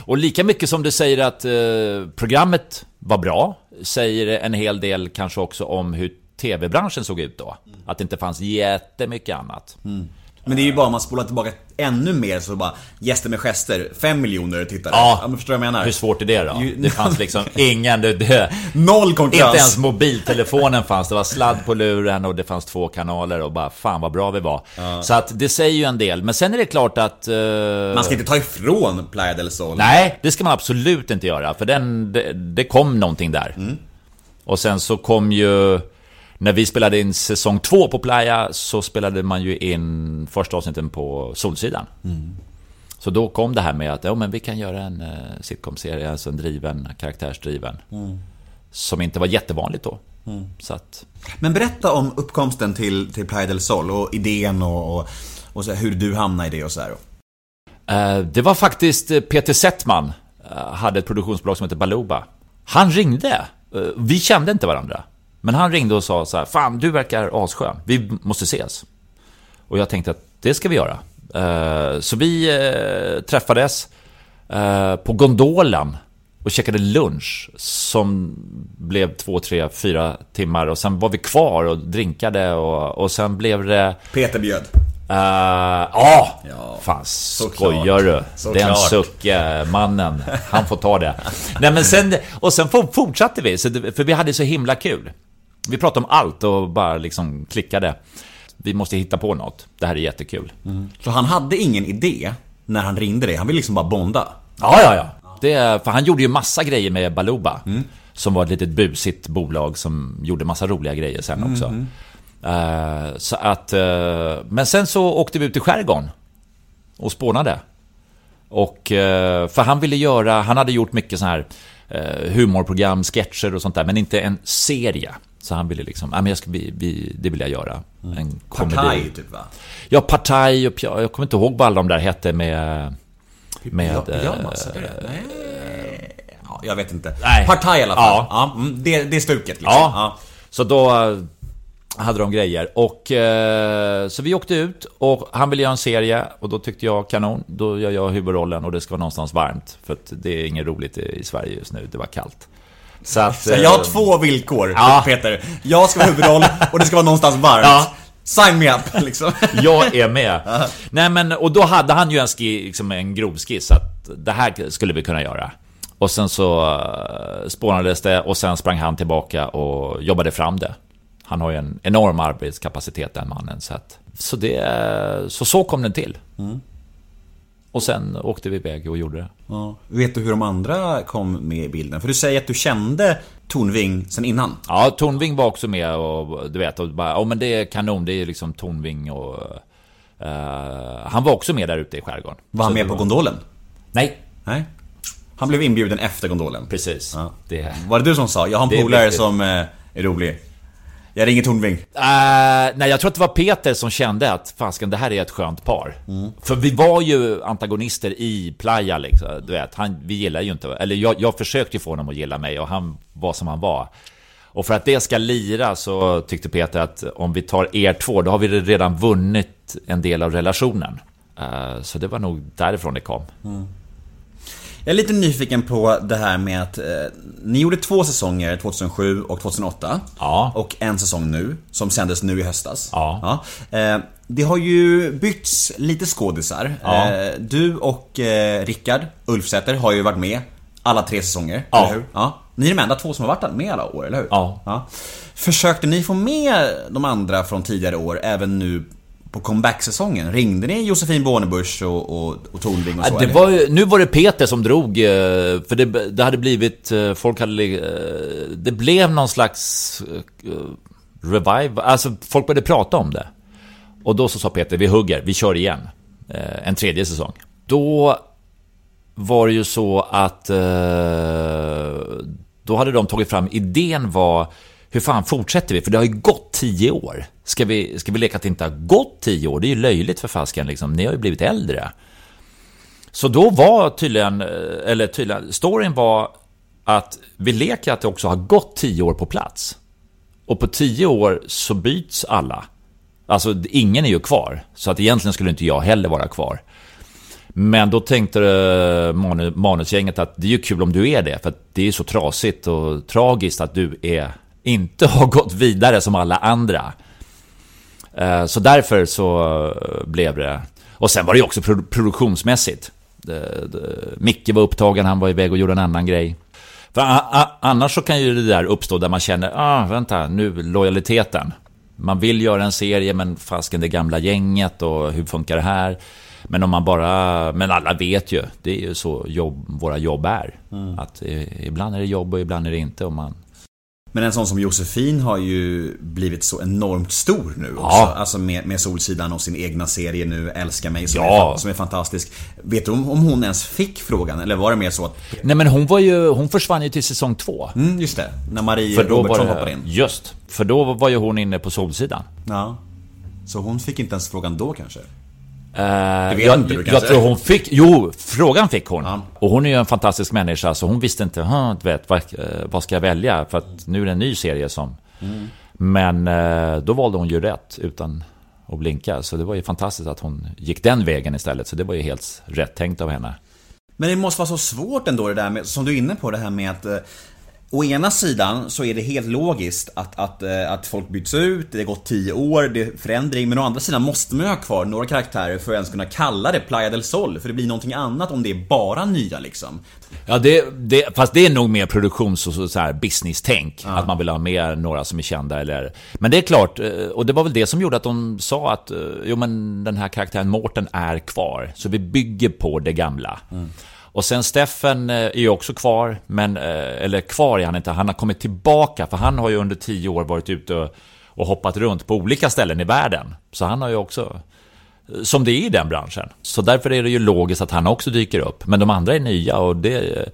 Och lika mycket som du säger att eh, programmet var bra, säger det en hel del kanske också om hur tv-branschen såg ut då. Att det inte fanns jättemycket annat. Mm. Men det är ju bara om man spolar tillbaka ännu mer så bara Gäster med gester, 5 miljoner tittare. Ja. men förstår vad jag menar? Hur svårt är det då? Ju- Det fanns *laughs* liksom ingen... Det, det, Noll konkurrens. inte ens mobiltelefonen fanns. Det var sladd på luren och det fanns två kanaler och bara fan vad bra vi var. Så att det säger ju en del. Men sen är det klart att... eh, Man ska inte ta ifrån Playa del Sol. Nej, det ska man absolut inte göra. För den, det, det kom någonting där. Och sen så kom ju... När vi spelade in säsong två på Playa så spelade man ju in första avsnitten på Solsidan. Så då kom det här med att ja, men vi kan göra en uh, sitcom-serie, alltså en driven, karaktärsdriven. Som inte var jättevanligt då. Så att, Men berätta om uppkomsten till, till Playa del Sol och idén och, och, och så här, hur du hamnade i det och så här. Eh, Det var faktiskt eh, Peter Settman, eh, hade ett produktionsbolag som heter Baluba. Han ringde. Eh, Vi kände inte varandra. Men han ringde och sa så här, Fan, du verkar asskön. Vi måste ses. Och jag tänkte att det ska vi göra. Eh, Så vi eh, träffades eh, på Gondolen och käkade lunch som blev två, tre, fyra timmar och sen var vi kvar och drinkade och, och sen blev det... Peter bjöd. Uh, ja, Ja, fan skojar du? Den sucke mannen, han får ta det. Nej men sen, och sen for- fortsatte vi, för vi hade så himla kul. Vi pratade om allt och bara liksom klickade. Vi måste hitta på något, det här är jättekul. Så han hade ingen idé när han ringde dig. Han ville liksom bara bonda. Ja, ja, ja. Det, för han gjorde ju massa grejer med Baluba. Som var ett litet busigt bolag som gjorde massa roliga grejer sen också. Eh, så att, eh, men sen så åkte vi ut i skärgården. Och spånade. Och, eh, för han ville göra, han hade gjort mycket så här humorprogram, sketcher och sånt där. Men inte en serie. Så han ville liksom, ja men jag ska, vi, vi, det vill jag göra. En komedi. Partaj typ va? Ja, Partaj och Pja- jag kommer inte ihåg vad alla de där hette med... Med... Ja, det det? Nej. Ja, jag vet inte. Nej. Partaj i alla fall. Ja. Ja. mm, det, det är stuket liksom. Ja. Så då eh, hade de grejer. Och eh, så vi åkte ut och han ville göra en serie och då tyckte jag kanon. Då gör jag huvudrollen och det ska vara någonstans varmt. För det är inget roligt i i Sverige just nu. Det var kallt. Så att... Så jag har eh, två villkor, Ja. Peter. Jag ska vara huvudroll och det ska vara någonstans varmt. Ja. Sign me up, liksom. *laughs* Jag är med. Nej men, och då hade han ju en, ski, liksom en grov skiss att det här skulle vi kunna göra. Och sen så uh, spånades det och sen sprang han tillbaka och jobbade fram det. Han har ju en enorm arbetskapacitet den mannen. Så, att, så, det, så så kom den till. Och sen åkte vi iväg och gjorde det. Ja. Vet du hur de andra kom med i bilden? För du säger att du kände Tornving sen innan. Ja, Tornving var också med och du vet, och bara, ja men det är kanon, det är liksom Tornving och... eh, han var också med där ute i skärgården. Var han med på var- gondolen? Nej, Nej. Han blev inbjuden efter gondolen. precis. Ja. Det... Var det du som sa? Jag har en polare som eh, är rolig. Jag ringer Tornving. Uh, nej, jag tror att det var Peter som kände att fasken, det här är ett skönt par. För vi var ju antagonister i Playa liksom. Du vet, han, vi gillar ju inte... Eller jag, jag försökte ju få honom att gilla mig och han var som han var. Och för att det ska lira så tyckte Peter att om vi tar er två, då har vi redan vunnit en del av relationen. Eh, så det var nog därifrån det kom. Jag är lite nyfiken på det här med att eh, ni gjorde två säsonger 2007 och 2008. Ja. Och en säsong nu, som sändes nu i höstas. Ja. Eh, det har ju bytts lite skådisar. Ja. Eh, du och eh, Rickard Ulfsäter har ju varit med alla tre säsonger, Ja. eller hur? Ja. Ni är de enda två som har varit med alla år, eller hur? Ja. Försökte ni få med de andra från tidigare år även nu på comeback-säsongen? Ringde ni Josefin Bornebusch och, och, och Tornving och så? Ja, det var ju, nu var det Peter som drog, eh, för det, det hade blivit, eh, folk hade, eh, det blev någon slags revive, alltså folk började prata om det. Och då så sa Peter, vi hugger, vi kör igen. En tredje säsong. Då var det ju så att då hade de tagit fram, idén var hur fan fortsätter vi? För det har ju gått tio år. Ska vi, ska vi leka att det inte har gått tio år? Det är ju löjligt för fasken liksom. Ni har ju blivit äldre. Så då var tydligen, eh, eller tydligen, storyn var att vi leker att det också har gått tio år på plats. Och på tio år så byts alla. Alltså ingen är ju kvar. Så att egentligen skulle inte jag heller vara kvar. Men då tänkte eh, manusgänget att det är ju kul om du är det. För att det är så trasigt och tragiskt att du är inte *laughs* har gått vidare som alla andra. Eh, Så därför så eh, blev det... Och sen var det ju också produ- produktionsmässigt. Micke var upptagen, han var iväg och gjorde en annan grej. För annars så kan ju det där uppstå där man känner, ah vänta, nu lojaliteten. Man vill göra en serie, men fasken det gamla gänget och hur funkar det här? Men om man bara, men alla vet ju, det är ju så jobb, våra jobb är. Att eh, ibland är det jobb och ibland är det inte. Och man, Men en sån som Josefin har ju blivit så enormt stor nu också. Ja. Alltså med, med Solsidan och sin egna serie nu, Älska mig, som, Ja. är, som är fantastisk. Vet du om, om hon ens fick frågan? Eller var det mer så att... nej men hon var ju, hon försvann ju till säsong två. Mm, just det. När Marie För Robertsson det, hoppade in. Just, för då var ju hon inne på Solsidan. Ja. Så hon fick inte ens frågan då kanske? Vet jag, inte du jag tror hon fick, jo, frågan fick hon. Ja. Och hon är ju en fantastisk människa, så hon visste inte, "Hm, du vet, vad, eh, vad ska jag välja? För att nu är det en ny serie som... Mm. Men eh, då valde hon ju rätt utan att blinka. Så det var ju fantastiskt att hon gick den vägen istället. Så det var ju helt rätt tänkt av henne. Men det måste vara så svårt ändå det där med, som du är inne på det här med att Å ena sidan så är det helt logiskt att, att, eh, att folk byts ut, det har gått 10 år, det är förändring Men å andra sidan måste man ju ha kvar några karaktärer för att ens kunna kalla det Playa del Sol För det blir någonting annat om det är bara nya liksom Ja, det, det, fast det är nog mer produktions och så, så här business-tänk. Att man vill ha med några som är kända eller... Men det är klart, eh, och det var väl det som gjorde att de sa att eh, jo men den här karaktären Mårten är kvar. Så vi bygger på det gamla. Och sen Steffen eh, är ju också kvar, men, eh, eller kvar är han inte, han har kommit tillbaka för han har ju under tio år varit ute och, och hoppat runt på olika ställen i världen. Så han har ju också eh, som det är i den branschen. Så därför är det ju logiskt att han också dyker upp. Men de andra är nya och det,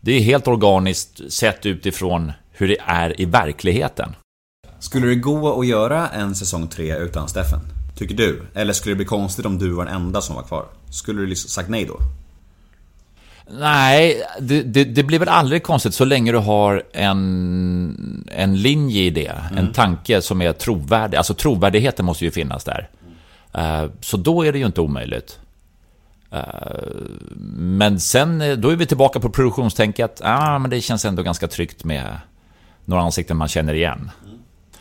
det är helt organiskt sett utifrån hur det är i verkligheten. Skulle det gå att göra en säsong tre utan Steffen? Tycker du? Eller skulle det bli konstigt om du var den enda som var kvar? Skulle du liksom sagt nej då? Nej, det, det, det blir väl aldrig konstigt så länge du har en, en linje i det. En tanke som är trovärdig. Alltså trovärdigheten måste ju finnas där. Eh, Så då är det ju inte omöjligt. Eh, Men sen, eh, då är vi tillbaka på produktionstänket. Ah, men det känns ändå ganska tryggt med några ansikten man känner igen.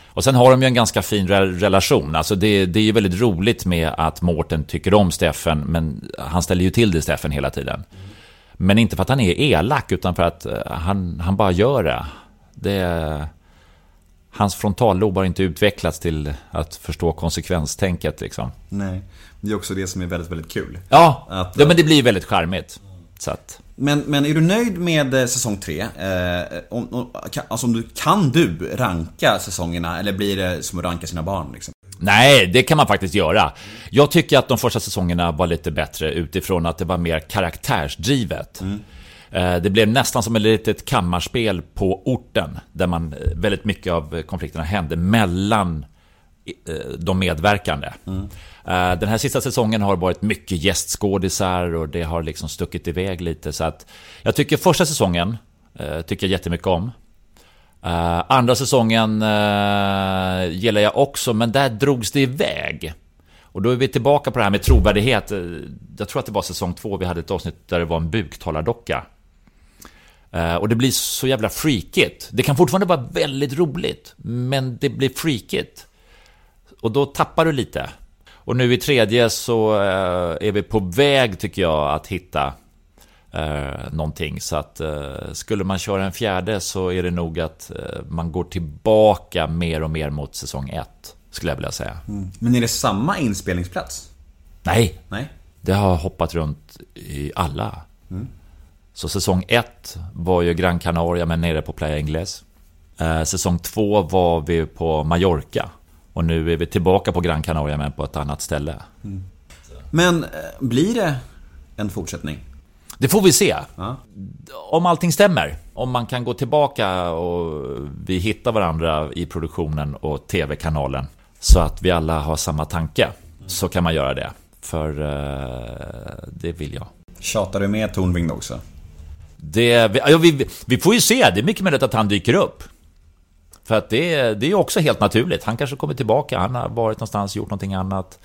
Och sen har de ju en ganska fin re- relation. Alltså det, det är ju väldigt roligt med att Mårten tycker om Steffen, men han ställer ju till det Steffen hela tiden. Men inte för att han är elak, utan för att eh, han, han bara gör det. det hans frontallob har inte utvecklats till att förstå konsekvenstänket liksom. Nej. Det är också det som är väldigt, väldigt kul. Ja, Att- ja men det blir väldigt charmigt. Så att, Men, men är du nöjd med eh, säsong 3? Eh, om, om, kan, alltså om du, kan du ranka säsongerna eller blir det som att ranka sina barn? Liksom? Nej, det kan man faktiskt göra. Jag tycker att de första säsongerna var lite bättre utifrån att det var mer karaktärsdrivet. Eh, Det blev nästan som ett litet kammarspel på orten, där man, eh, väldigt mycket av konflikterna hände mellan eh, de medverkande. Eh, Den här sista säsongen har varit mycket gästskådisar och det har liksom stuckit iväg lite. Så att jag tycker första säsongen tycker jag jättemycket om. Eh, andra säsongen uh, gillar jag också, men där drogs det iväg. Och då är vi tillbaka på det här med trovärdighet. Eh, jag tror att det var säsong två, vi hade ett avsnitt där det var en buktalardocka. Och det blir så jävla freakigt. Det kan fortfarande vara väldigt roligt, men det blir freakigt. Och då tappar du lite. Och nu i tredje så är vi på väg, tycker jag, att hitta eh, någonting. Så att eh, skulle man köra en fjärde så är det nog att eh, man går tillbaka mer och mer mot säsong ett, skulle jag vilja säga. Men är det samma inspelningsplats? Nej, Nej? det har hoppat runt i alla. Så säsong ett var ju Gran Canaria, men nere på Playa Ingles. Eh, säsong två var vi på Mallorca. Och nu är vi tillbaka på Gran Canaria, men på ett annat ställe. Men eh, blir det en fortsättning? Det får vi se. Ja. Om allting stämmer. Om man kan gå tillbaka och vi hittar varandra i produktionen och tv-kanalen. Så att vi alla har samma tanke. Så kan man göra det. För eh, det vill jag. Tjatar du med Tornving också? Det, vi, ja, vi, vi får ju se, det är mycket möjligt att han dyker upp. För att det, det är också helt naturligt. Han kanske kommer tillbaka, han har varit någonstans, gjort någonting annat.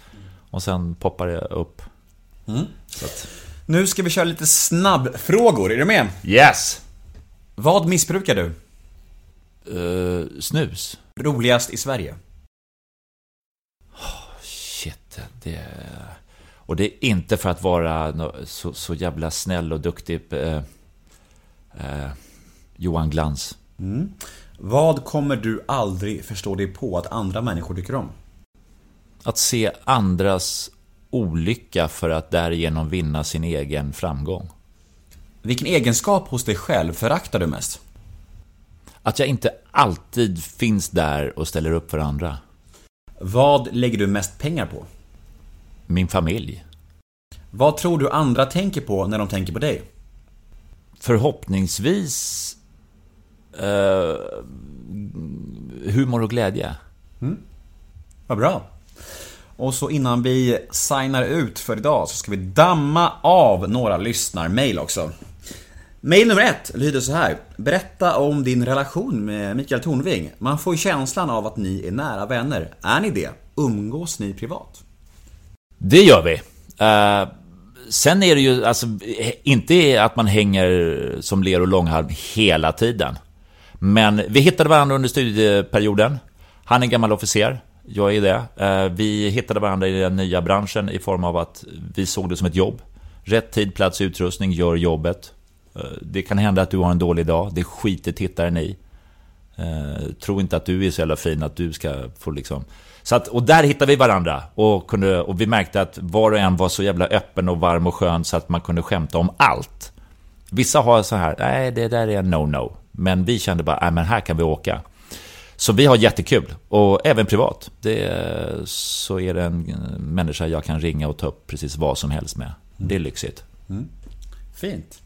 Och sen poppar det upp. Att, Nu ska vi köra lite snabbfrågor, är du med? yes! Vad missbrukar du? Eh, snus? Roligast i Sverige? Shit, det... Och det är inte för att vara så, så jävla snäll och duktig. Eh, eh, Johan Glans. Vad kommer du aldrig förstå dig på att andra människor tycker om? Att se andras olycka för att därigenom vinna sin egen framgång. Vilken egenskap hos dig själv föraktar du mest? Att jag inte alltid finns där och ställer upp för andra. Vad lägger du mest pengar på? Min familj. Vad tror du andra tänker på när de tänker på dig? Förhoppningsvis eh, humor och glädje. Vad bra. Och så innan vi signar ut för idag så ska vi damma av några lyssnarmail också. Mail nummer ett lyder så här. Berätta om din relation med Mikael Tornving. Man får ju känslan av att ni är nära vänner. Är ni det? Umgås ni privat? Det gör vi. Uh, sen är det ju alltså inte att man hänger som ler och långhalm hela tiden. Men vi hittade varandra under studieperioden. Han är en gammal officer. Jag är det. Eh, vi hittade varandra i den nya branschen i form av att vi såg det som ett jobb. Rätt tid, plats, utrustning, gör jobbet. Eh, det kan hända att du har en dålig dag. Det skiter tittaren i. Eh, tro inte att du är så jävla fin att du ska få liksom... Så att, och där hittade vi varandra och, kunde, och vi märkte att var och en var så jävla öppen och varm och skön så att man kunde skämta om allt. Vissa har så här, nej det där är en no-no. Men vi kände bara, nej men här kan vi åka. Så vi har jättekul, och även privat. Det, så är det en människa jag kan ringa och ta upp precis vad som helst med. Det är lyxigt. Fint.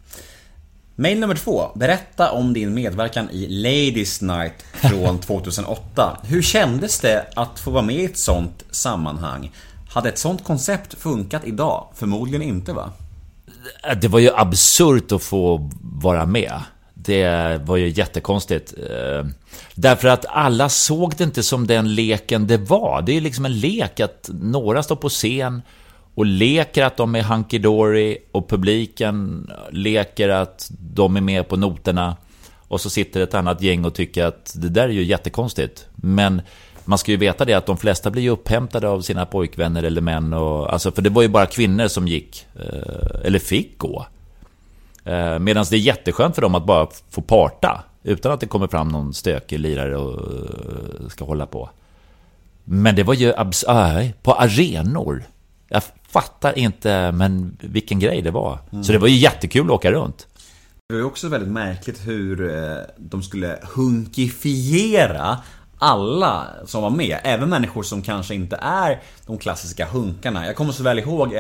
Mail nummer två. Berätta om din medverkan i Ladies Night från *laughs* 2008. Hur kändes det att få vara med i ett sånt sammanhang? Hade ett sånt koncept funkat idag? Förmodligen inte va? Det var ju absurt att få vara med. Det var ju jättekonstigt. Eh, därför att alla såg det inte som den leken det var. Det är liksom en lek att några står på scen och leker att de är hunky dory och publiken leker att de är med på noterna. Och så sitter ett annat gäng och tycker att det där är ju jättekonstigt. Men man ska ju veta det att de flesta blir ju upphämtade av sina pojkvänner eller män. Och, alltså, för det var ju bara kvinnor som gick, eh, eller fick gå. Eh, Medan det är jätteskönt för dem att bara få parta. Utan att det kommer fram någon stökig lirare och eh, ska hålla på. Men det var ju abs- på arenor. Jag fattar inte, men vilken grej det var. Så det var ju jättekul att åka runt. Det var också väldigt märkligt hur eh, de skulle hunkifiera alla som var med. Även människor som kanske inte är de klassiska hunkarna. Jag kommer så väl ihåg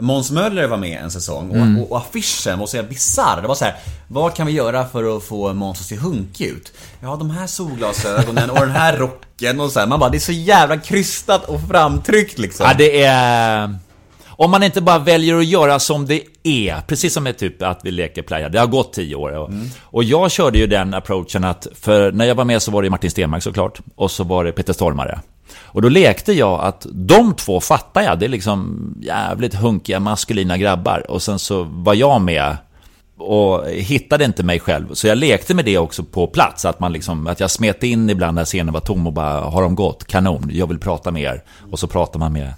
Måns Möller var med en säsong och, och, och affischen var så bisarr. Det var så här, vad kan vi göra för att få Måns att se hunkig ut? Ja, de här solglasögonen och den här rocken och så här. Man bara, det är så jävla krystat och framtryckt liksom. Ja, det är... Om man inte bara väljer att göra som det är, precis som med typ att vi leker playa. Det har gått tio år. Och, och jag körde ju den approachen att, för när jag var med så var det Martin Stenmark såklart, och så var det Peter Stormare. Och då lekte jag att de två fattar jag, det är liksom jävligt hunkiga maskulina grabbar. Och sen så var jag med och hittade inte mig själv. Så jag lekte med det också på plats. Att, man liksom, att jag smet in ibland när scenen var tom och bara Har de gått? Kanon, jag vill prata med er. Och så pratar man med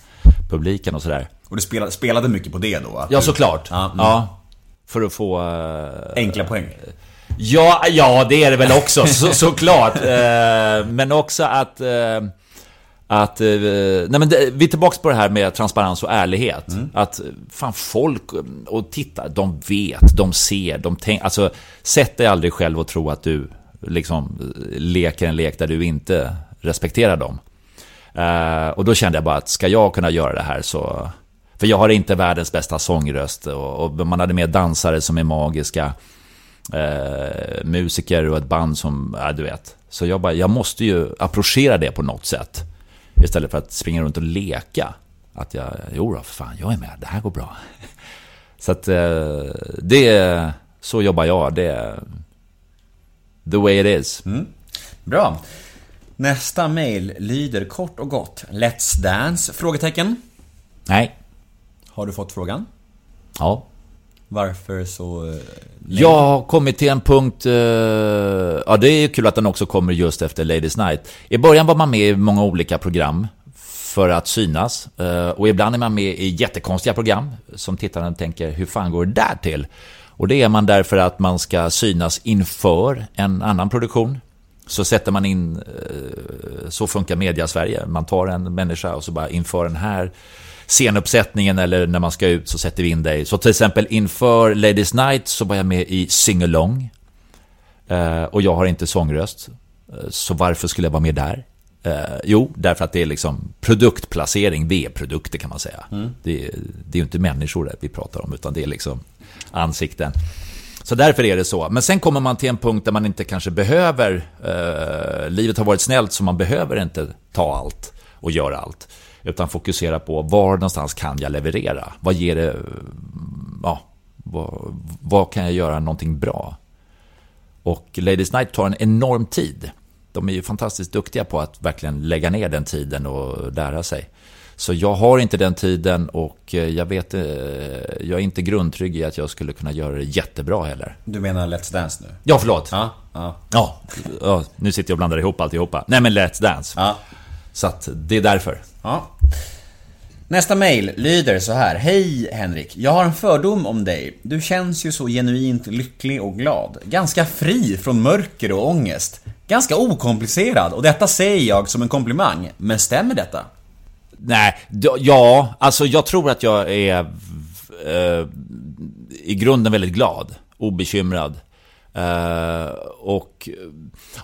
publiken och sådär. Och du spelade, spelade mycket på det då? Ja, du- såklart. Ja, Ja, mm. För att få... eh, Enkla poäng. Ja, ja, det är det väl också, så, såklart. Eh, men också att... eh, Att, eh, nej men det, vi är tillbaka på det här med transparens och ärlighet. Att fan folk och titta, de vet, de ser, de tänker. Alltså, sätt dig aldrig själv och tro att du liksom leker en lek där du inte respekterar dem. Eh, och då kände jag bara att ska jag kunna göra det här så... För jag har inte världens bästa sångröst och, och man hade med dansare som är magiska. Eh, musiker och ett band som, ja du vet. Så jag bara, jag måste ju approchera det på något sätt. Istället för att springa runt och leka. Att jag, jo då, för fan, jag är med, det här går bra. Så att eh, det, så jobbar jag. Det är the way it is. Bra. Nästa mail lyder kort och gott. Let's Dance? Frågetecken. Nej, Har du fått frågan? ja. Varför så... Eh, nej? Jag har kommit till en punkt... eh, ja, det är kul att den också kommer just efter Ladies Night. I början var man med i många olika program för att synas. eh, och ibland är man med i jättekonstiga program som tittaren tänker, hur fan går det där till? Och det är man därför att man ska synas inför en annan produktion. Så sätter man in, eh, så funkar media Sverige. Man tar en människa och så bara inför den här scenuppsättningen eller när man ska ut så sätter vi in dig. Så till exempel inför Ladies Night så var jag med i Singalong. Eh, och jag har inte sångröst. Eh, Så varför skulle jag vara med där? Eh, jo, därför att det är liksom produktplacering. Vi är produkter kan man säga. Det, är, det är ju inte människor vi pratar om, utan det är liksom ansikten. Så därför är det så. Men sen kommer man till en punkt där man inte kanske behöver... Eh, livet har varit snällt så man behöver inte ta allt och göra allt. Utan fokusera på var någonstans kan jag leverera? Vad ger det... Ja, vad, vad kan jag göra någonting bra? Och Ladies Night tar en enorm tid. De är ju fantastiskt duktiga på att verkligen lägga ner den tiden och lära sig. Så jag har inte den tiden och eh, jag vet, eh, jag är inte grundtrygg i att jag skulle kunna göra det jättebra heller. Du menar Let's Dance nu? Ja, förlåt. Ja. Ja. Ja, ja, nu sitter jag och blandar ihop alltihopa. Nej men Let's Dance. ja. Så att det är därför. Ja. Nästa mail lyder så här. Hej Henrik, jag har en fördom om dig. Du känns ju så genuint lycklig och glad. Ganska fri från mörker och ångest. Ganska okomplicerad och detta säger jag som en komplimang. Men stämmer detta? Nej, ja, alltså jag tror att jag är eh, i grunden väldigt glad, obekymrad. Eh, och eh,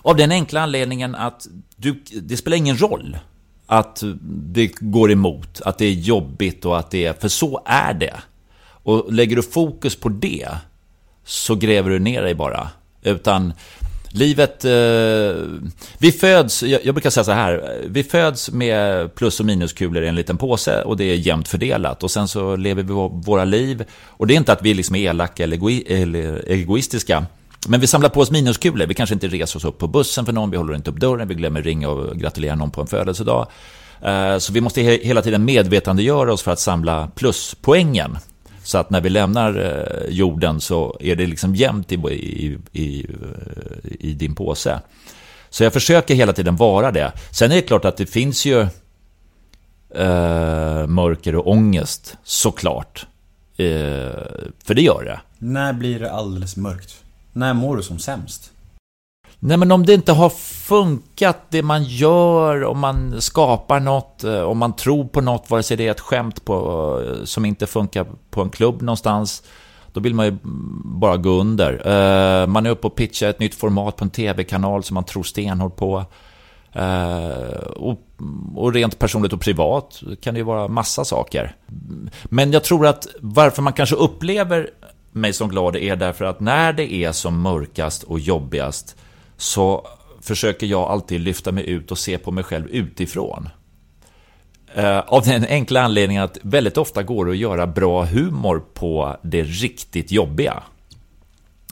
av den enkla anledningen att du, det spelar ingen roll att det går emot, att det är jobbigt och att det är, för så är det. Och lägger du fokus på det så gräver du ner dig bara. Utan livet... Eh, vi föds, jag, jag brukar säga så här, vi föds med plus och minuskulor i en liten påse och det är jämnt fördelat. Och sen så lever vi våra liv. Och det är inte att vi liksom är elaka eller, egoi, eller egoistiska. Men vi samlar på oss minuskulor. Vi kanske inte reser oss upp på bussen för någon, vi håller inte upp dörren, vi glömmer ringa och gratulera någon på en födelsedag. Eh, så vi måste hela tiden medvetandegöra oss för att samla pluspoängen. Så att när vi lämnar eh, jorden så är det liksom jämnt i, i, i, i din påse. Så jag försöker hela tiden vara det. Sen är det klart att det finns ju eh, mörker och ångest, såklart. Eh, för det gör det. När blir det alldeles mörkt? När mår du som sämst? Nej men om det inte har funkat det man gör, om man skapar något, eh, om man tror på något, vare sig det är ett skämt på, eh, som inte funkar på en klubb någonstans, då vill man ju bara gå under. Eh, man är uppe och pitchar ett nytt format på en tv-kanal som man tror stenhårt på. Och, och rent personligt och privat kan det ju vara massa saker. Men jag tror att varför man kanske upplever mig som glad är därför att när det är som mörkast och jobbigast så försöker jag alltid lyfta mig ut och se på mig själv utifrån. Eh, Av den enkla anledningen att väldigt ofta går det att göra bra humor på det riktigt jobbiga.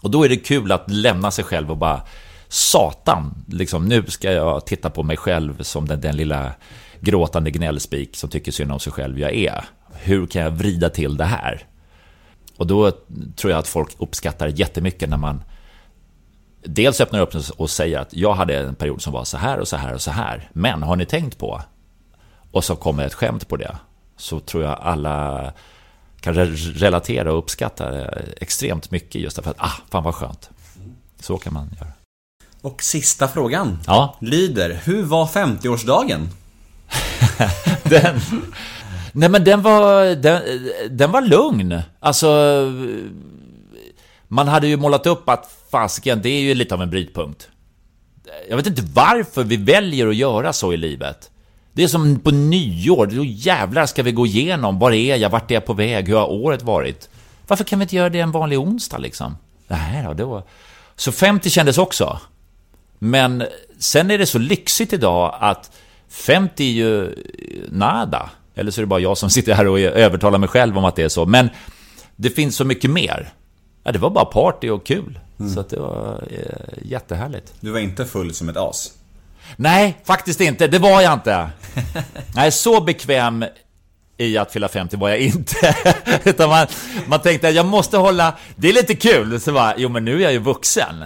Och då är det kul att lämna sig själv och bara Satan, liksom, nu ska jag titta på mig själv som den, den lilla gråtande gnällspik som tycker synd om sig själv jag är. Hur kan jag vrida till det här? Och då tror jag att folk uppskattar jättemycket när man dels öppnar upp och säger att jag hade en period som var så här och så här och så här. Men har ni tänkt på? Och så kommer ett skämt på det. Så tror jag alla kan re- relatera och uppskatta det extremt mycket just därför att, ah, fan vad skönt. Så kan man göra. Och sista frågan Ja. lyder, hur var 50-årsdagen? *laughs* *laughs* Den... Nej men den var, den, den var lugn. Alltså... Man hade ju målat upp att fasiken, det är ju lite av en brytpunkt. Jag vet inte varför vi väljer att göra så i livet. Det är som på nyår, då jävlar ska vi gå igenom, var är jag, vart är jag på väg, hur har året varit? Varför kan vi inte göra det en vanlig onsdag liksom? Nej då, då. Så 50 kändes också. Men sen är det så lyxigt idag att 50 är ju nada. Eller så är det bara jag som sitter här och övertalar mig själv om att det är så. Men det finns så mycket mer. Ja, det var bara party och kul. Så att det var eh, jättehärligt. Du var inte full som ett as. Nej, faktiskt inte. Det var jag inte. *laughs* Nej, så bekväm i att fylla 50 var jag inte. *laughs* Utan man, man tänkte att jag måste hålla... Det är lite kul. Så bara, jo men nu är jag ju vuxen.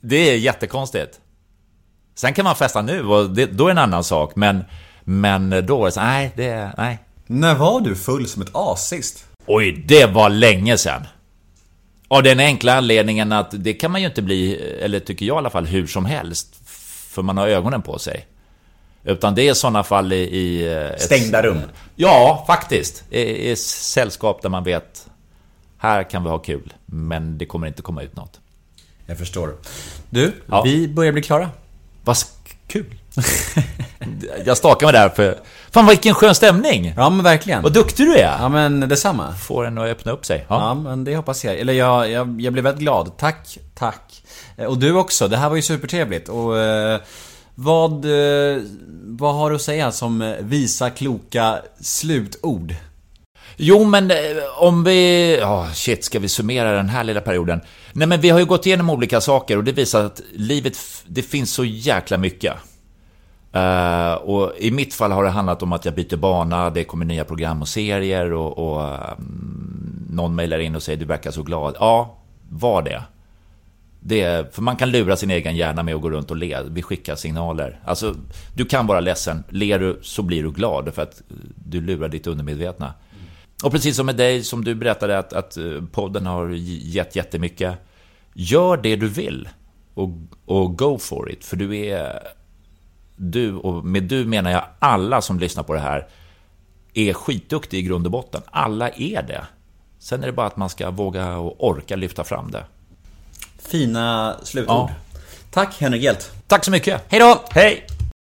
Det är jättekonstigt. Sen kan man festa nu och det, då är det en annan sak. Men, men då var det så, nej, det, nej. När var du full som ett as sist? Oj, det var länge sedan. Av den enkla anledningen att det kan man ju inte bli, eller tycker jag i alla fall, hur som helst. För man har ögonen på sig. Utan det är i sådana fall i... i eh, ett- Stängda rum. Ja, faktiskt. I, I sällskap där man vet här kan vi ha kul, men det kommer inte komma ut något. Jag förstår. Du, Ja. vi börjar bli klara. Vad kul! *laughs* Jag stakar mig där för... Fan vilken skön stämning! Ja men verkligen. Vad duktig du är! Ja men detsamma. Får en att öppna upp sig. Ja, Ja. men det hoppas jag. Eller jag, jag, jag blev väldigt glad. Tack, tack. Eh, Och du också. Det här var ju supertrevligt. Och eh, vad, eh, vad har du att säga som eh, visa, kloka slutord? Jo, men eh, om vi... Ja, shit, ska vi summera den här lilla perioden? Nej, men vi har ju gått igenom olika saker och det visar att livet, det finns så jäkla mycket. Eh, och i mitt fall har det handlat om att jag byter bana, det kommer nya program och serier och, och um, någon mejlar in och säger du verkar så glad. Ja, var det. Det är, för man kan lura sin egen hjärna med att gå runt och le. Vi skickar signaler. Alltså, du kan vara ledsen. Ler du så blir du glad för att eh, du lurar ditt undermedvetna. Och precis som med dig, som du berättade att, att eh, podden har gett jättemycket. Gör det du vill och, och go for it. För du är... Du, och med du menar jag alla som lyssnar på det här, är skitduktig i grund och botten. Alla är det. Sen är det bara att man ska våga och orka lyfta fram det. Fina slutord. Ja. Tack Henrik Hjelt. Tack så mycket! Hej då! Hej!